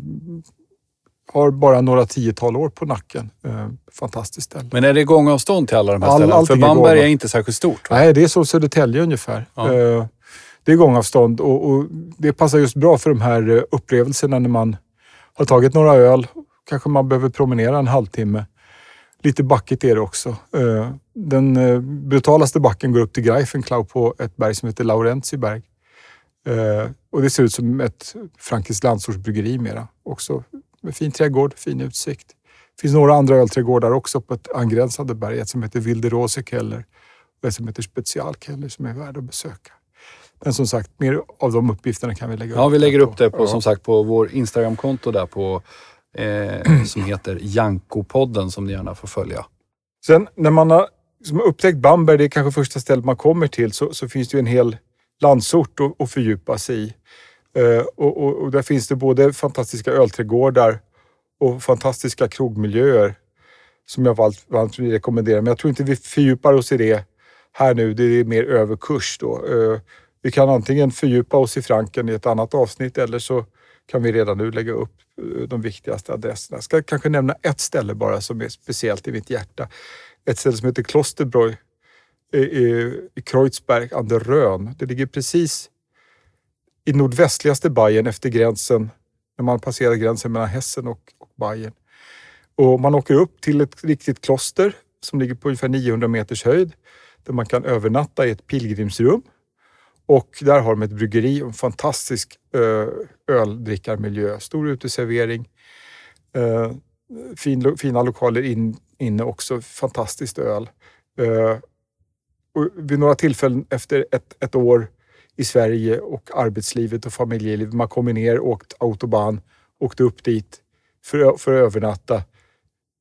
Speaker 2: har bara några tiotal år på nacken. Eh, fantastiskt ställe.
Speaker 1: Men är det gångavstånd till alla de här
Speaker 2: All-
Speaker 1: ställena? För Bamberg är inte särskilt stort. va?
Speaker 2: Nej, det är som Södertälje ungefär.
Speaker 1: Ja.
Speaker 2: Eh, Det är gångavstånd och, och det passar just bra för de här eh, upplevelserna när man har tagit några öl. Kanske man behöver promenera en halvtimme. Lite backigt är det också. Den brutalaste backen går upp till Greifenklau på ett berg som heter Laurentiberg. Och det ser ut som ett frankiskt landsortsbryggeri mera. Också med fin trädgård, fin utsikt. Det finns några andra ölträdgårdar också på ett angränsande berg. Ett som heter Wilde Rose Keller och ett som heter Specialkeller som är värd att besöka. Men som sagt, mer av de uppgifterna kan vi lägga upp.
Speaker 1: Ja, vi lägger upp det på,
Speaker 2: Ja.
Speaker 1: som sagt på vår Instagramkonto där på, eh, som heter Janko-podden som ni gärna får följa.
Speaker 2: Sen när man har som har upptäckt Bamberg, det är kanske första stället man kommer till, så, så finns det ju en hel landsort att, att fördjupa sig i. Eh, och, och, och där finns det både fantastiska ölträdgårdar och fantastiska krogmiljöer som jag varmt, varmt vill rekommendera. Men jag tror inte vi fördjupar oss i det här nu. Det är mer överkurs då. Eh, vi kan antingen fördjupa oss i Franken i ett annat avsnitt eller så kan vi redan nu lägga upp eh, de viktigaste adresserna. Jag ska kanske nämna ett ställe bara som är speciellt i mitt hjärta. Ett ställe som heter Klosterbräu i, i, i Kreuzberg an der Rhön. Det ligger precis i nordvästligaste Bayern efter gränsen, när man passerar gränsen mellan Hessen och, och Bayern. Och man åker upp till ett riktigt kloster som ligger på ungefär 900 meters höjd där man kan övernatta i ett pilgrimsrum. Och där har de ett bryggeri och en fantastisk eh, öldrickarmiljö. Stor uteservering. Eh, fin, fina lokaler in, inne också. Fantastiskt öl. Eh, och vid några tillfällen efter ett, ett år i Sverige och arbetslivet och familjelivet. Man kommer ner, åkt autobahn, åkte upp dit för, för att övernatta.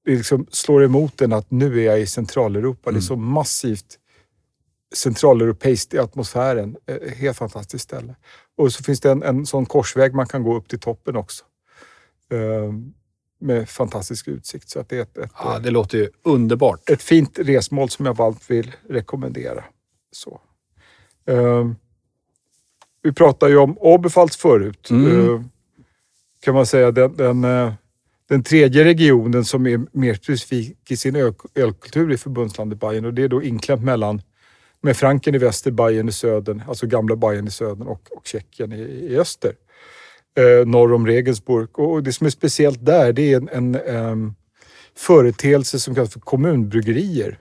Speaker 2: Det liksom slår emot en att nu är jag i Centraleuropa. Det är så massivt centraleuropeiskt i atmosfären. Eh, Helt fantastiskt ställe. Och så finns det en, en sån korsväg man kan gå upp till toppen också. Eh, med fantastisk utsikt. Så att det är ett, ett,
Speaker 1: Ja, det låter ju underbart.
Speaker 2: ett fint resmål som jag varmt vill rekommendera. Så. Eh, vi pratade ju om Oberpfalz förut.
Speaker 1: Mm.
Speaker 2: Eh, kan man säga den, den, eh, den tredje regionen som är mer specifik i sin öl, ölkultur i förbundslandet Bayern och det är då inklämt mellan med Franken i väster, Bayern i södern, alltså gamla Bayern i södern och, och Tjeckien i, i öster. Eh, norr om Regensburg. Och det som är speciellt där, det är en, en ehm, företeelse som kallas för kommunbryggerier.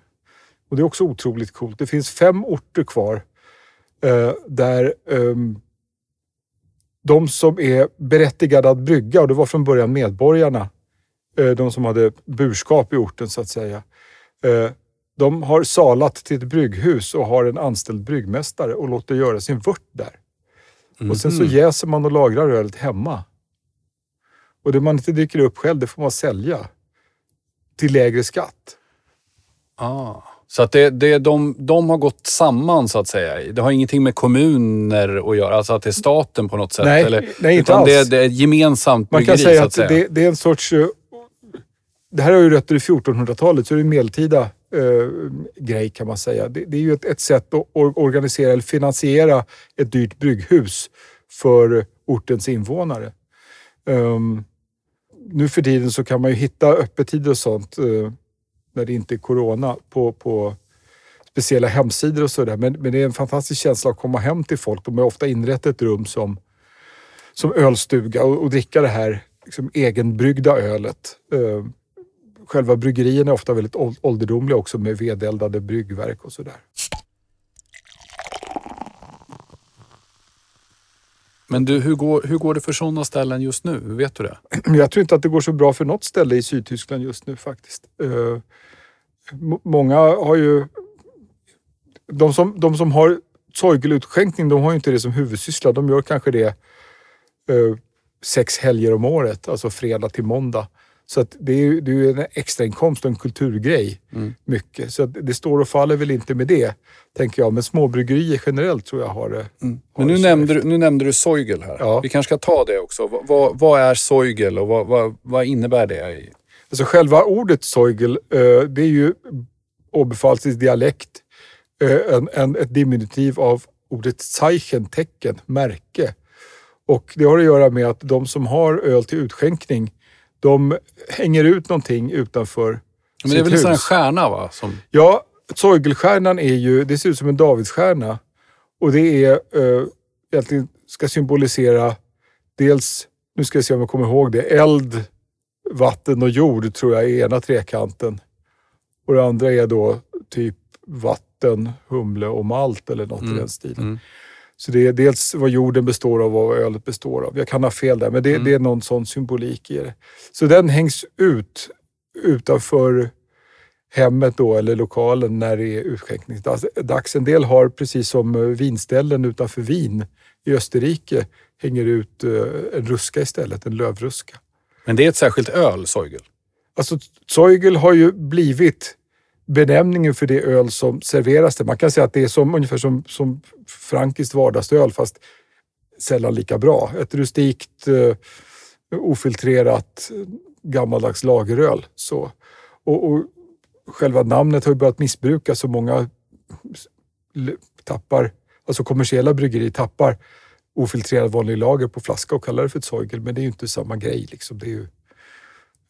Speaker 2: Och det är också otroligt coolt. Det finns fem orter kvar där ehm, de som är berättigade att brygga, och det var från början medborgarna, eh, de som hade burskap i orten så att säga, eh, De har salat till ett brygghus och har en anställd bryggmästare och låter göra sin vört där. Och sen så
Speaker 1: Mhm.
Speaker 2: jäser man och lagrar ölet hemma. Och det man inte dricker upp själv, det får man sälja. Till lägre skatt.
Speaker 1: Ah. Så att det, det, de, de har gått samman så att säga. Det har ingenting med kommuner att göra, alltså att det är staten på något sätt?
Speaker 2: Nej,
Speaker 1: eller,
Speaker 2: nej, inte
Speaker 1: utan det,
Speaker 2: alls.
Speaker 1: det är ett gemensamt
Speaker 2: Man kan
Speaker 1: bryggeri
Speaker 2: säga
Speaker 1: att säga.
Speaker 2: det, det är en sorts... eh, Det här har ju rötter i 1400-talet, så det är en medeltida eh, grej kan man säga. Det, det är ju ett, ett sätt att or- organisera eller finansiera ett dyrt brygghus för ortens invånare. Ehm, nu för tiden så kan man ju hitta öppettider och sånt eh, när det inte är corona på, på speciella hemsidor och sådär. Men, men det är en fantastisk känsla att komma hem till folk. De har ofta inrett ett rum som som ölstuga och, och dricka det här liksom, egenbryggda ölet. Eh, själva bryggerierna är ofta väldigt ålderdomliga också med vedeldade bryggverk och sådär.
Speaker 1: Men du, hur går, hur går det för sådana ställen just nu? Vet du det?
Speaker 2: Jag tror inte att det går så bra för något ställe i Sydtyskland just nu faktiskt. Eh, många har ju... De som, de som har Zeugel-utskänkning, de har ju inte det som huvudsyssla. De gör kanske det eh, sex helger om året, alltså fredag till måndag. Så att det är det är ju en extrainkomst och en kulturgrej.
Speaker 1: Mm.
Speaker 2: Mycket. Så det står och faller väl inte med det, tänker jag. Men småbryggerier generellt tror jag har det. har
Speaker 1: Mm. Men nu
Speaker 2: det
Speaker 1: nämnde, du, nu nämnde du Zeugel här.
Speaker 2: Ja.
Speaker 1: Vi kanske ska ta det också. Vad, vad, vad är Zeugel och vad, vad, vad innebär det?
Speaker 2: Alltså själva ordet Zeugel, eh, det är ju åbefallstisk dialekt. eh, En, en, ett diminutiv av ordet Zeichen, tecken, märke. Och det har att göra med att de som har öl till utskänkning, de hänger ut någonting utanför
Speaker 1: Men det är väl en
Speaker 2: hus.
Speaker 1: stjärna va? Som,
Speaker 2: Ja, Zeugelstjärnan är ju, det ser ut som en Davidsstjärna. Och det är, eh, egentligen ska symbolisera dels, nu ska jag se om jag kommer ihåg det, eld, vatten och jord tror jag är ena trekanten. Och det andra är då typ vatten, humle och malt eller något i den stilen.
Speaker 1: mm.
Speaker 2: Så det är dels vad jorden består av och vad ölet består av. Jag kan ha fel där, men det,
Speaker 1: Mm.
Speaker 2: det är någon sån symbolik i det. Så den hängs ut utanför hemmet då, eller lokalen när det är utskänkningsdags. En del har, precis som eh, vinställen utanför Wien i Österrike, hänger ut eh, en ruska istället, en lövruska.
Speaker 1: Men det är ett särskilt öl, Zeugel.
Speaker 2: Alltså, Zeugel har ju blivit benämningen för det öl som serveras där. Man kan säga att det är som, ungefär som, som frankiskt vardagsöl fast sällan lika bra. Ett rustikt, eh, ofiltrerat, gammaldags lageröl. Så. Och, och själva namnet har ju börjat missbrukas så många tappar, alltså kommersiella bryggerier tappar ofiltrerad vanlig lager på flaska och kallar det för ett Zeugel. Men det är ju inte samma grej. Liksom. Det är ju,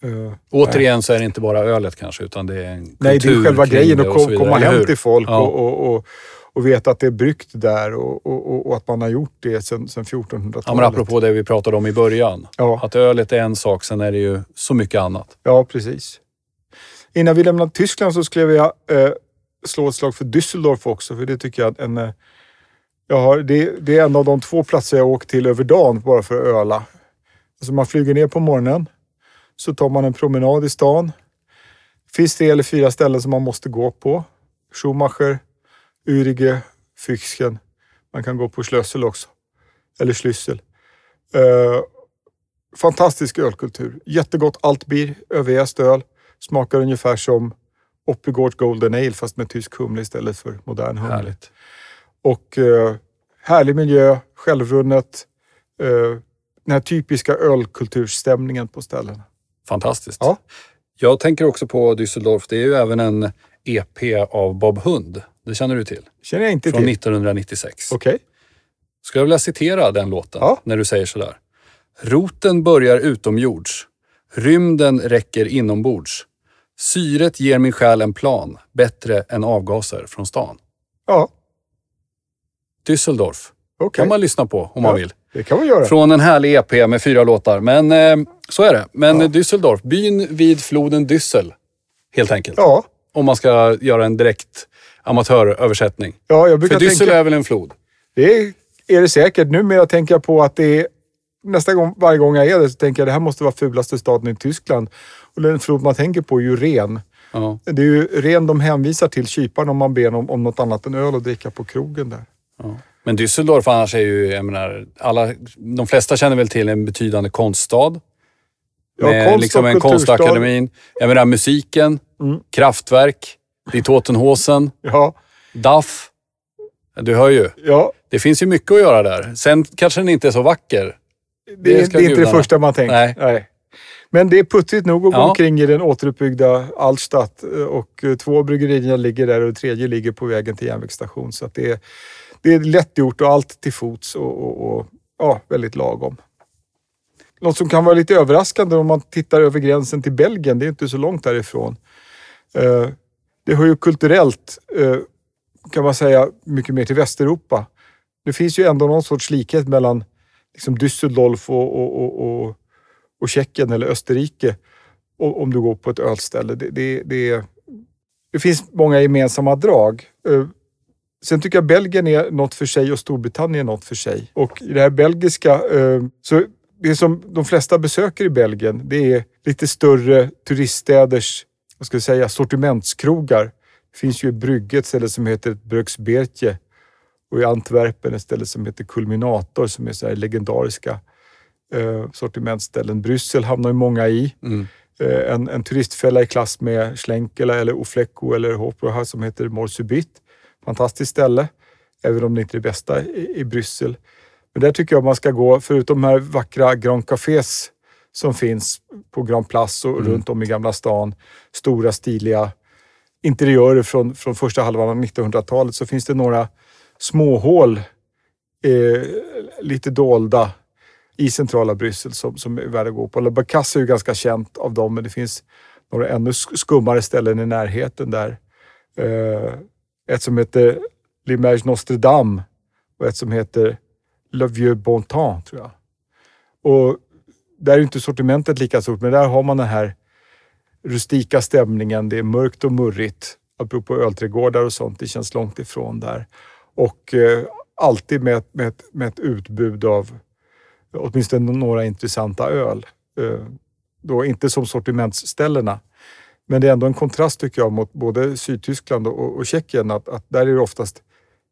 Speaker 2: eh,
Speaker 1: Återigen så är det inte bara ölet kanske, utan det är en
Speaker 2: Nej, det är
Speaker 1: kultur
Speaker 2: själva grejen att kom, komma hem till folk
Speaker 1: Ja.
Speaker 2: och, och, och, och veta att det är bryggt där och, och, att man har gjort det sedan, sedan 1400-talet.
Speaker 1: Ja, men apropå det vi pratade om i början.
Speaker 2: Ja.
Speaker 1: Att ölet är en sak, sen är det ju så mycket annat.
Speaker 2: Ja, precis. Innan vi lämnar Tyskland så skulle jag eh, slå ett slag för Düsseldorf också, för det tycker jag en, eh, jag har, det, det är en av de två platser jag åkt till över dagen bara för att öla. Alltså man flyger ner på morgonen, så tar man en promenad i stan. finns tre eller fyra ställen som man måste gå på. Schumacher, Ürige, Füchschen. Man kan gå på Schlössel också. Eller Schlüssel. Eh, fantastisk ölkultur. Jättegott altbier, överjäst öl. Smakar ungefär som Oppigårds Golden Ale fast med tysk humle istället för modern humle.
Speaker 1: Härligt.
Speaker 2: Och eh, härlig miljö, självrunnet. Eh, den här typiska ölkulturstämningen på ställena.
Speaker 1: Fantastiskt.
Speaker 2: Ja.
Speaker 1: Jag tänker också på Düsseldorf. Det är ju även en EP av Bob Hund. Det känner du till?
Speaker 2: känner jag inte
Speaker 1: Från
Speaker 2: till.
Speaker 1: 1996.
Speaker 2: Okej.
Speaker 1: Skulle jag vilja citera den låten
Speaker 2: Ja.
Speaker 1: när du säger sådär. Roten börjar utomjords. Rymden räcker inombords. Syret ger min själ en plan, bättre än avgaser från stan.
Speaker 2: Ja,
Speaker 1: Düsseldorf
Speaker 2: okej.
Speaker 1: kan man lyssna på om man
Speaker 2: Ja.
Speaker 1: vill.
Speaker 2: Det kan man göra.
Speaker 1: Från en härlig EP med fyra låtar. Men eh, så är det. Men
Speaker 2: Ja.
Speaker 1: Düsseldorf, byn vid floden Düssel. Helt enkelt.
Speaker 2: Ja,
Speaker 1: Om man ska göra en direkt amatöröversättning.
Speaker 2: ja jag
Speaker 1: För
Speaker 2: brukar
Speaker 1: Düssel
Speaker 2: tänka...
Speaker 1: är väl en flod?
Speaker 2: Det är, är det säkert. Numera tänker jag på att det är... Nästa gång, varje gång jag är där så tänker jag att det här måste vara fulaste staden i Tyskland. Och den flod man tänker på är ju Ren.
Speaker 1: Ja.
Speaker 2: Det är ju ren de hänvisar till, kyparna, om man ber om, om något annat än öl att dricka på krogen där.
Speaker 1: Ja. Men Düsseldorf annars är ju, jag menar, alla, de flesta känner väl till en betydande konststad.
Speaker 2: Ja,
Speaker 1: med
Speaker 2: konst
Speaker 1: liksom en konstakademin. Jag menar musiken,
Speaker 2: Mm.
Speaker 1: Kraftwerk, Die Totenhosen,
Speaker 2: Ja,
Speaker 1: DAF. Du hör ju.
Speaker 2: ja
Speaker 1: Det finns ju mycket att göra där. Sen kanske den inte är så vacker.
Speaker 2: det,
Speaker 1: Det
Speaker 2: är, det är inte det första man tänker.
Speaker 1: Nej.
Speaker 2: Men det är puttrigt nog att gå
Speaker 1: Ja.
Speaker 2: omkring i den återuppbyggda Altstadt eh, och eh, två bryggerierna ligger där och det tredje ligger på vägen till järnvägsstation. Så det, är, det är lätt gjort och allt till fots och, och, och ja, väldigt lagom. Något som kan vara lite överraskande om man tittar över gränsen till Belgien, det är inte så långt därifrån. Eh, det hör ju kulturellt, eh, kan man säga, mycket mer till Västeuropa. Det finns ju ändå någon sorts likhet mellan liksom Düsseldorf och, och, och, och, och Tjeckien eller Österrike om du går på ett ölställe. Det, det, det, det finns många gemensamma drag. Eh, Sen tycker jag Belgien är något för sig och Storbritannien är något för sig. Och i det här belgiska, eh, så det som de flesta besöker i Belgien, det är lite större turiststäders, vad ska jag säga, sortimentskrogar. Det finns ju i Brygge ett ställe som heter Bruksbertje och i Antwerpen ett ställe som heter Kulminator som är så här legendariska eh, sortimentställen. Bryssel hamnar ju många i.
Speaker 1: Mm.
Speaker 2: Eh, en, en turistfälla i klass med Schlenkela eller Oflecco eller Hopra som heter Morsubit. Fantastiskt ställe, även om det inte är det bästa i, i Bryssel. Men där tycker jag man ska gå, förutom de här vackra Grand Cafés som finns på Grand Place och
Speaker 1: Mm.
Speaker 2: runt om i Gamla stan. Stora stiliga interiörer från, från första halvan av 1900-talet så finns det några småhål, eh, lite dolda i centrala Bryssel som, som är värda att gå på. Le Bacasse är ju ganska känt av dem, men det finns några ännu sk- skummare ställen i närheten där. Eh, ett som heter L'Image Notre Dame och ett som heter Le Vieux Bon Temps, tror jag. Och där är ju inte sortimentet lika stort, men där har man den här rustika stämningen. Det är mörkt och murrigt. Apropå ölträdgårdar och sånt, det känns långt ifrån där. Och eh, alltid med, ett- med, med ett utbud av åtminstone några intressanta öl. Eh, då inte som sortimentsställena. Men det är ändå en kontrast tycker jag mot både Sydtyskland och, och Tjeckien. Att, att där är det oftast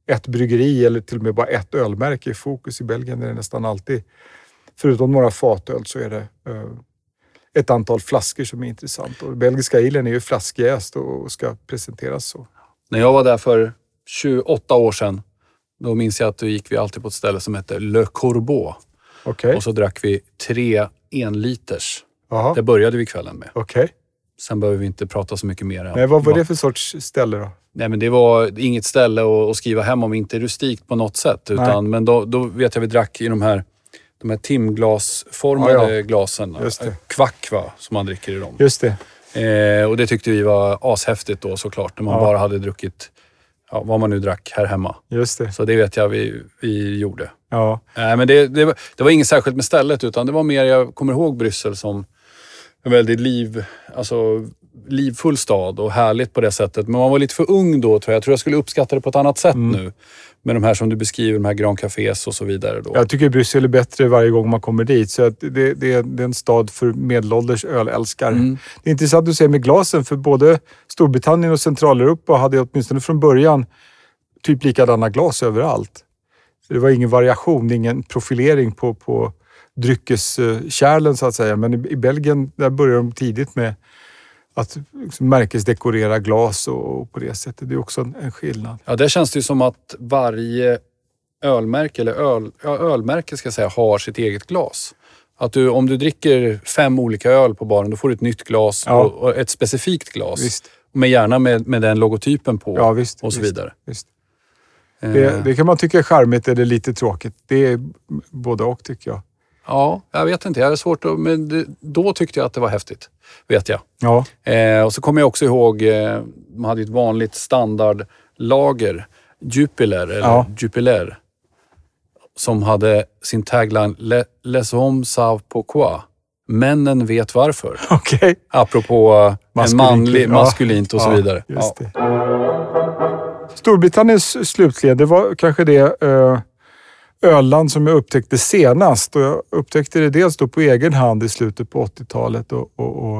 Speaker 2: ett bryggeri eller till och med bara ett ölmärke i fokus. I Belgien är det nästan alltid, förutom några fatöl, så är det eh, ett antal flaskor som är intressant. Och belgiska ilen är ju flaskjäst och ska presenteras så.
Speaker 1: När jag var där för 28 år sedan, då minns jag att då gick vi alltid på ett ställe som hette Le Corbeau.
Speaker 2: Okej.
Speaker 1: Och så drack vi tre enliters.
Speaker 2: Jaha.
Speaker 1: Det började vi kvällen med.
Speaker 2: Okej.
Speaker 1: Sen behöver vi inte prata så mycket mer.
Speaker 2: Nej, vad var det för sorts ställe då?
Speaker 1: Nej, men det var inget ställe att, att skriva hem om, inte rustikt på något sätt. Utan, men då, då vet jag vi drack i de här, de här timglasformade
Speaker 2: Ja, ja.
Speaker 1: glasen.
Speaker 2: Det.
Speaker 1: Kvack va, som man dricker i dem.
Speaker 2: Just det.
Speaker 1: Eh, och det tyckte vi var ashäftigt då såklart, när man
Speaker 2: Ja.
Speaker 1: bara hade druckit ja, vad man nu drack här hemma.
Speaker 2: Just det.
Speaker 1: Så det vet jag vi, vi gjorde.
Speaker 2: Ja.
Speaker 1: Nej, men det, det, var, det var inget särskilt med stället, utan det var mer, jag kommer ihåg Bryssel som en väldigt liv, alltså, livfull stad och härligt på det sättet. Men man var lite för ung då tror jag. Jag tror jag skulle uppskatta det på ett annat sätt
Speaker 2: Mm.
Speaker 1: nu. Med de här som du beskriver, de här Grand Cafés och så vidare. Då.
Speaker 2: Jag tycker Bryssel är bättre varje gång man kommer dit. Så det, det, är- det är en stad för medelålders ölälskare.
Speaker 1: Mm.
Speaker 2: Det är intressant att se med glasen, för både Storbritannien och Centraleuropa hade åtminstone från början typ likadana glas överallt. Det var ingen variation, ingen profilering på, på dryckeskärlen så att säga. Men i, Belgien där började de tidigt med att liksom märkesdekorera glas och, på det sättet. Det är också en, skillnad.
Speaker 1: Ja, där känns det ju som att varje ölmärke, eller öl, ja, ölmärke ska jag säga, har sitt eget glas. Att du, om du dricker fem olika öl på baren, då får du ett nytt glas
Speaker 2: Ja.
Speaker 1: och, och ett specifikt glas.
Speaker 2: Visst.
Speaker 1: Men gärna med, med den logotypen på
Speaker 2: Ja, visst,
Speaker 1: och så
Speaker 2: visst.
Speaker 1: vidare.
Speaker 2: Visst.
Speaker 1: Eh,
Speaker 2: Det, det kan man tycka är charmigt eller lite tråkigt. Det är både och tycker jag.
Speaker 1: Ja, jag vet inte. Jag är svårt att, men det, då tyckte jag att det var häftigt. Vet jag.
Speaker 2: Ja,
Speaker 1: Eh, och så kommer jag också ihåg, eh, man hade ju ett vanligt standardlager, Jupiler, eller
Speaker 2: Ja.
Speaker 1: Jupiler, som hade sin tagline Le, Les hommes savent pourquoi. Männen vet varför.
Speaker 2: okej.
Speaker 1: Apropå eh, en
Speaker 2: Maskulin-
Speaker 1: manlig,
Speaker 2: ja.
Speaker 1: maskulint och så
Speaker 2: Ja,
Speaker 1: vidare.
Speaker 2: Just det. Storbritanniens slutligen, det var kanske det eh, ölland som jag upptäckte senast. Och jag upptäckte det dels då på egen hand i slutet på 80-talet och, och, och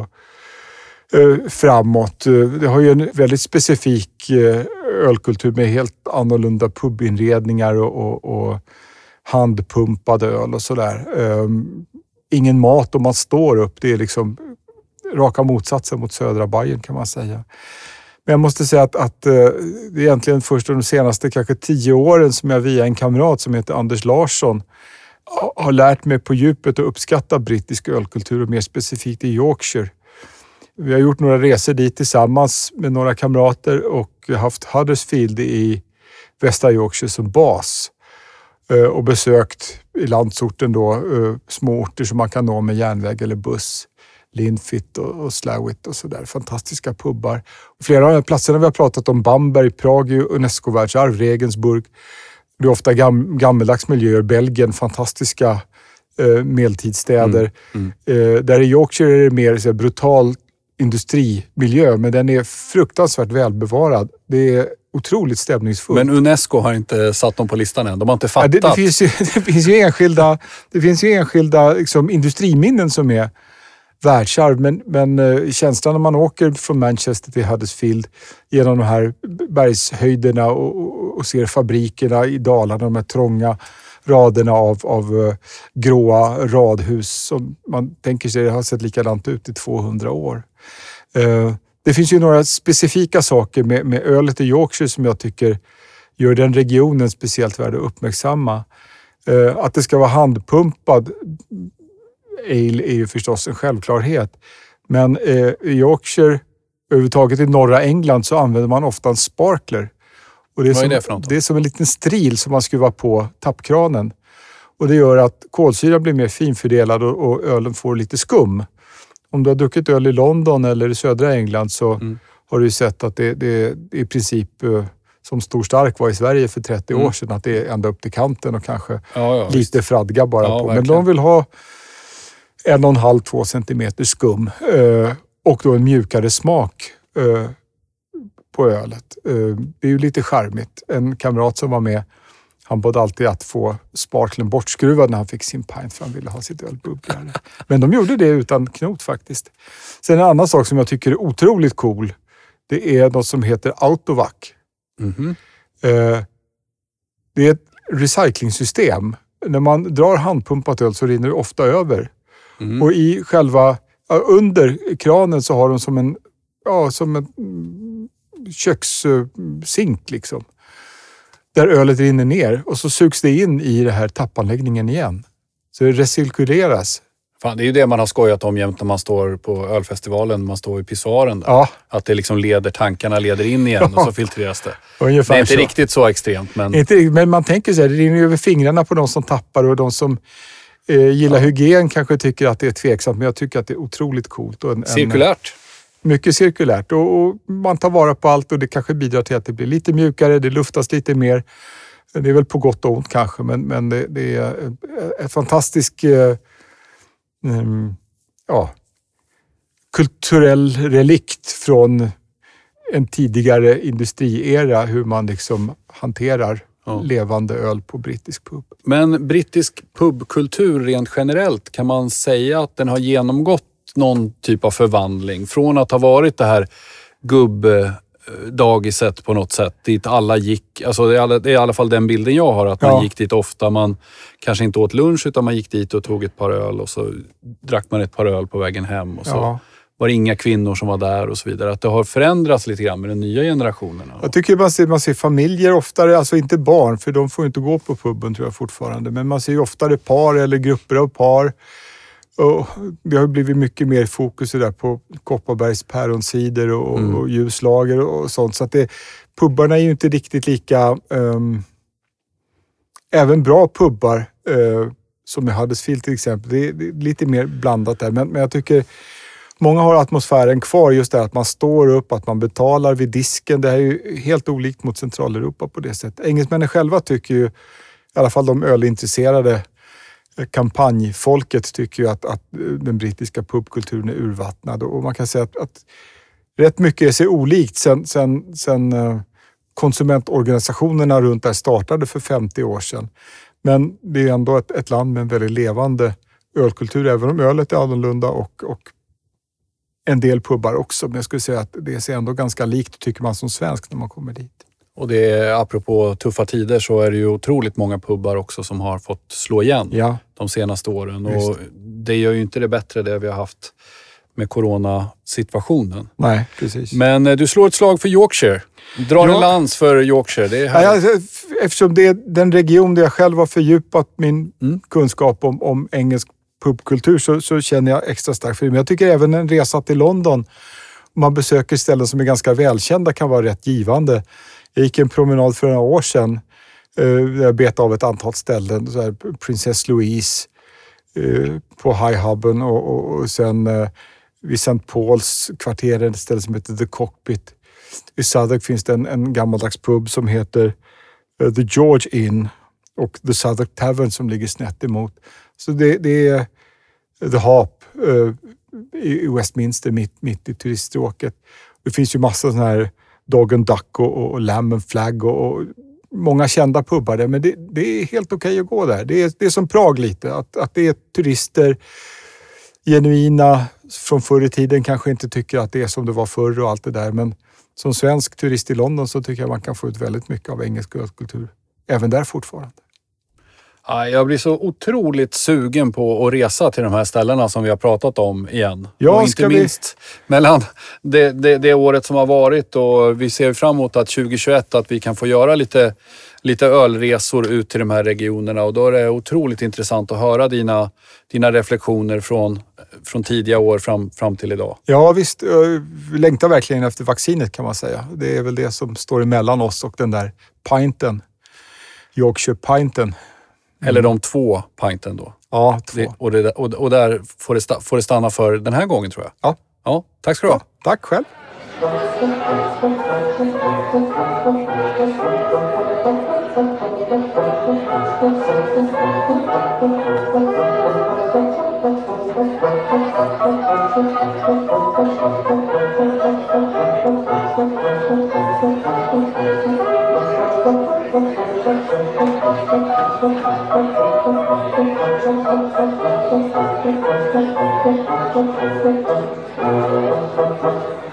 Speaker 2: eh, framåt. Det har ju en väldigt specifik eh, ölkultur med helt annorlunda pubinredningar och, och, och handpumpad öl och sådär. Ehm, ingen mat om man står upp. Det är liksom raka motsatsen mot södra Bayern kan man säga. Men jag måste säga att, att eh, det är egentligen först de senaste kanske tio åren som jag via en kamrat som heter Anders Larsson har lärt mig på djupet att uppskatta brittisk ölkultur och mer specifikt i Yorkshire. Vi har gjort några resor dit tillsammans med några kamrater och haft Huddersfield i västra Yorkshire som bas eh, och besökt i landsorten då eh, små orter som man kan nå med järnväg eller buss. Linfit och, Slawit och sådär. Fantastiska pubbar. Flera av de platserna vi har pratat om, Bamberg, Prag, Unesco-världsarv, Regensburg. Det är ofta gam, gammeldags miljöer. Belgien, fantastiska eh, medeltidsstäder. Mm. Mm. Eh, där i Yorkshire är det mer så brutal industrimiljö, men den är fruktansvärt välbevarad. Det är otroligt stämningsfullt.
Speaker 1: Men Unesco har inte satt dem på listan än. De har inte fattat.
Speaker 2: Ja, det, det, finns ju, det finns ju enskilda, det finns ju enskilda liksom, industriminnen som är världsarv. Men, men eh, känslan när man åker från Manchester till Huddersfield genom de här bergshöjderna och, och, och ser fabrikerna i Dalarna, de här trånga raderna av, av eh, gråa radhus som man tänker sig har sett likadant ut i 200 år. Eh, det finns ju några specifika saker med, med ölet i Yorkshire som jag tycker gör den regionen speciellt värd att uppmärksamma. Att det ska vara handpumpad ale är ju förstås en självklarhet. Men eh, i Yorkshire, överhuvudtaget i norra England, så använder man ofta en sparkler.
Speaker 1: Och det är, Vad är det för något?
Speaker 2: Det är som en liten stril som man skruvar på tappkranen. Och det gör att kolsyran blir mer finfördelad och, och ölen får lite skum. Om du har druckit öl i London eller i södra England så mm. har du sett att det, det, det är i princip eh, som Stor Stark var i Sverige för 30 mm. år sedan, att det är ända upp till kanten och kanske ja, ja, lite visst. fradga bara ja, på. Men de vill ha en och en halv, två centimeter skum eh, och då en mjukare smak eh, på ölet. Eh, det är ju lite charmigt. En kamrat som var med, han bad alltid att få sparkeln bortskruvad när han fick sin pint för han ville ha sitt öl bubbligare. Men de gjorde det utan knot faktiskt. Sen en annan sak som jag tycker är otroligt cool. Det är något som heter Autovac. Mm -hmm. Det är ett recyclingsystem. När man drar handpumpat öl så rinner det ofta över Mm. Och i själva, under kranen så har de som en, ja, som en kökssink liksom. Där ölet rinner ner och så sugs det in i den här tappanläggningen igen. Så det recirkuleras.
Speaker 1: Fan, det är ju det man har skojat om jämt när man står på ölfestivalen, man står i pissoaren. Där. Ja. Att det liksom leder, tankarna leder in igen och så filtreras det. Ungefär det är inte så. riktigt så extremt. Men...
Speaker 2: Inte, men man tänker så här, det rinner över fingrarna på de som tappar och de som eh, gillar ja. hygien kanske tycker att det är tveksamt, men jag tycker att det är otroligt coolt. Och en,
Speaker 1: cirkulärt.
Speaker 2: En, mycket cirkulärt och, och, man tar vara på allt och det kanske bidrar till att det blir lite mjukare, det luftas lite mer. Det är väl på gott och ont kanske, men, men det, det är ett fantastiskt eh, um, ja, kulturell relikt från en tidigare industriera, hur man liksom hanterar ja. levande öl på brittisk pub.
Speaker 1: Men brittisk pubkultur rent generellt, kan man säga att den har genomgått någon typ av förvandling? Från att ha varit det här gubbdagiset på något sätt, dit alla gick. Alltså det, är i alla fall den bilden jag har, att man gick dit ofta. Man kanske inte åt lunch, utan man gick dit och tog ett par öl och så drack man ett par öl på vägen hem. Och så. Ja var det inga kvinnor som var där och så vidare. Att det har förändrats lite grann med den nya generationen.
Speaker 2: Jag tycker man ser, man ser familjer oftare, alltså inte barn, för de får inte gå på puben tror jag fortfarande. Men man ser ju oftare par eller grupper av par. Och det har blivit mycket mer fokus där på Kopparbergs päronsider och, mm. och ljuslager och sånt. Så att det, pubbarna är ju inte riktigt lika... Um, även bra pubbar, uh, som i Huddersfield till exempel, det är, det är, lite mer blandat där. Men, men jag tycker Många har atmosfären kvar, just det att man står upp, att man betalar vid disken. Det här är ju helt olikt mot Centraleuropa på det sättet. Engelsmännen själva tycker ju, i alla fall de ölintresserade eh, kampanjfolket tycker ju att, att eh, den brittiska pubkulturen är urvattnad och man kan säga att, att rätt mycket är sig olikt sen, sen, sen eh, konsumentorganisationerna runt där startade för 50 år sedan. Men det är ändå ett, ett land med en väldigt levande ölkultur, även om ölet är annorlunda och, och en del pubbar också. Men jag skulle säga att det ser ändå ganska likt tycker man som svensk när man kommer dit.
Speaker 1: Och det är, apropå tuffa tider så är det ju otroligt många pubbar också som har fått slå igen
Speaker 2: Ja,
Speaker 1: de senaste åren.
Speaker 2: Just.
Speaker 1: Och det gör ju inte det bättre det vi har haft med coronasituationen.
Speaker 2: nej precis.
Speaker 1: Men eh, du slår ett slag för Yorkshire. Drar
Speaker 2: Ja.
Speaker 1: en lans för Yorkshire. Det är
Speaker 2: Ja, eftersom det är den region där jag själv har fördjupat min
Speaker 1: Mm.
Speaker 2: kunskap om, om engelsk pubkultur så, så känner jag extra starkt för det. Men jag tycker även en resa till London, man besöker ställen som är ganska välkända, kan vara rätt givande. Jag gick en promenad för några år sedan eh, där jag bet av ett antal ställen. Så här, Princess Louise eh, på High Hubben och, och, och sen eh, vid St. Pauls kvarter, ett ställe som heter The Cockpit. I Southwark finns det en, en gammaldags pub som heter The George Inn och The Southwark Tavern som ligger snett emot. Så det, det är The Hap eh, i Westminster mitt, mitt i turiststråket. Det finns ju massa sådana här Dog and Duck och, och, Lamb and Flag och, och många kända pubbar där. Men det, det är helt okej att gå där. Det är, det är som Prag lite, att, att det är turister genuina från förr i tiden kanske inte tycker att det är som det var förr och allt det där. Men som svensk turist i London så tycker jag man kan få ut väldigt mycket av engelsk kultur Även där fortfarande.
Speaker 1: Ja, jag blir så otroligt sugen på att resa till de här ställena som vi har pratat om igen.
Speaker 2: Ja,
Speaker 1: och inte
Speaker 2: ska vi-
Speaker 1: minst mellan det, det, det året som har varit och vi ser fram emot att 2021 att vi kan få göra lite, lite ölresor ut till de här regionerna och då är det otroligt intressant att höra dina, dina reflektioner från, från tidiga år fram, fram till idag.
Speaker 2: Ja visst, eh, vi längtar verkligen efter vaccinet kan man säga. Det är väl det som står emellan oss och den där pinten. Yorkshire pinten.
Speaker 1: Eller de två pinten då.
Speaker 2: Ja, två.
Speaker 1: Det, och, det, och, och där får det, får det stanna för den här gången tror jag.
Speaker 2: Ja.
Speaker 1: Ja, tack ska du ha.
Speaker 2: Tack själv.
Speaker 3: Thank you.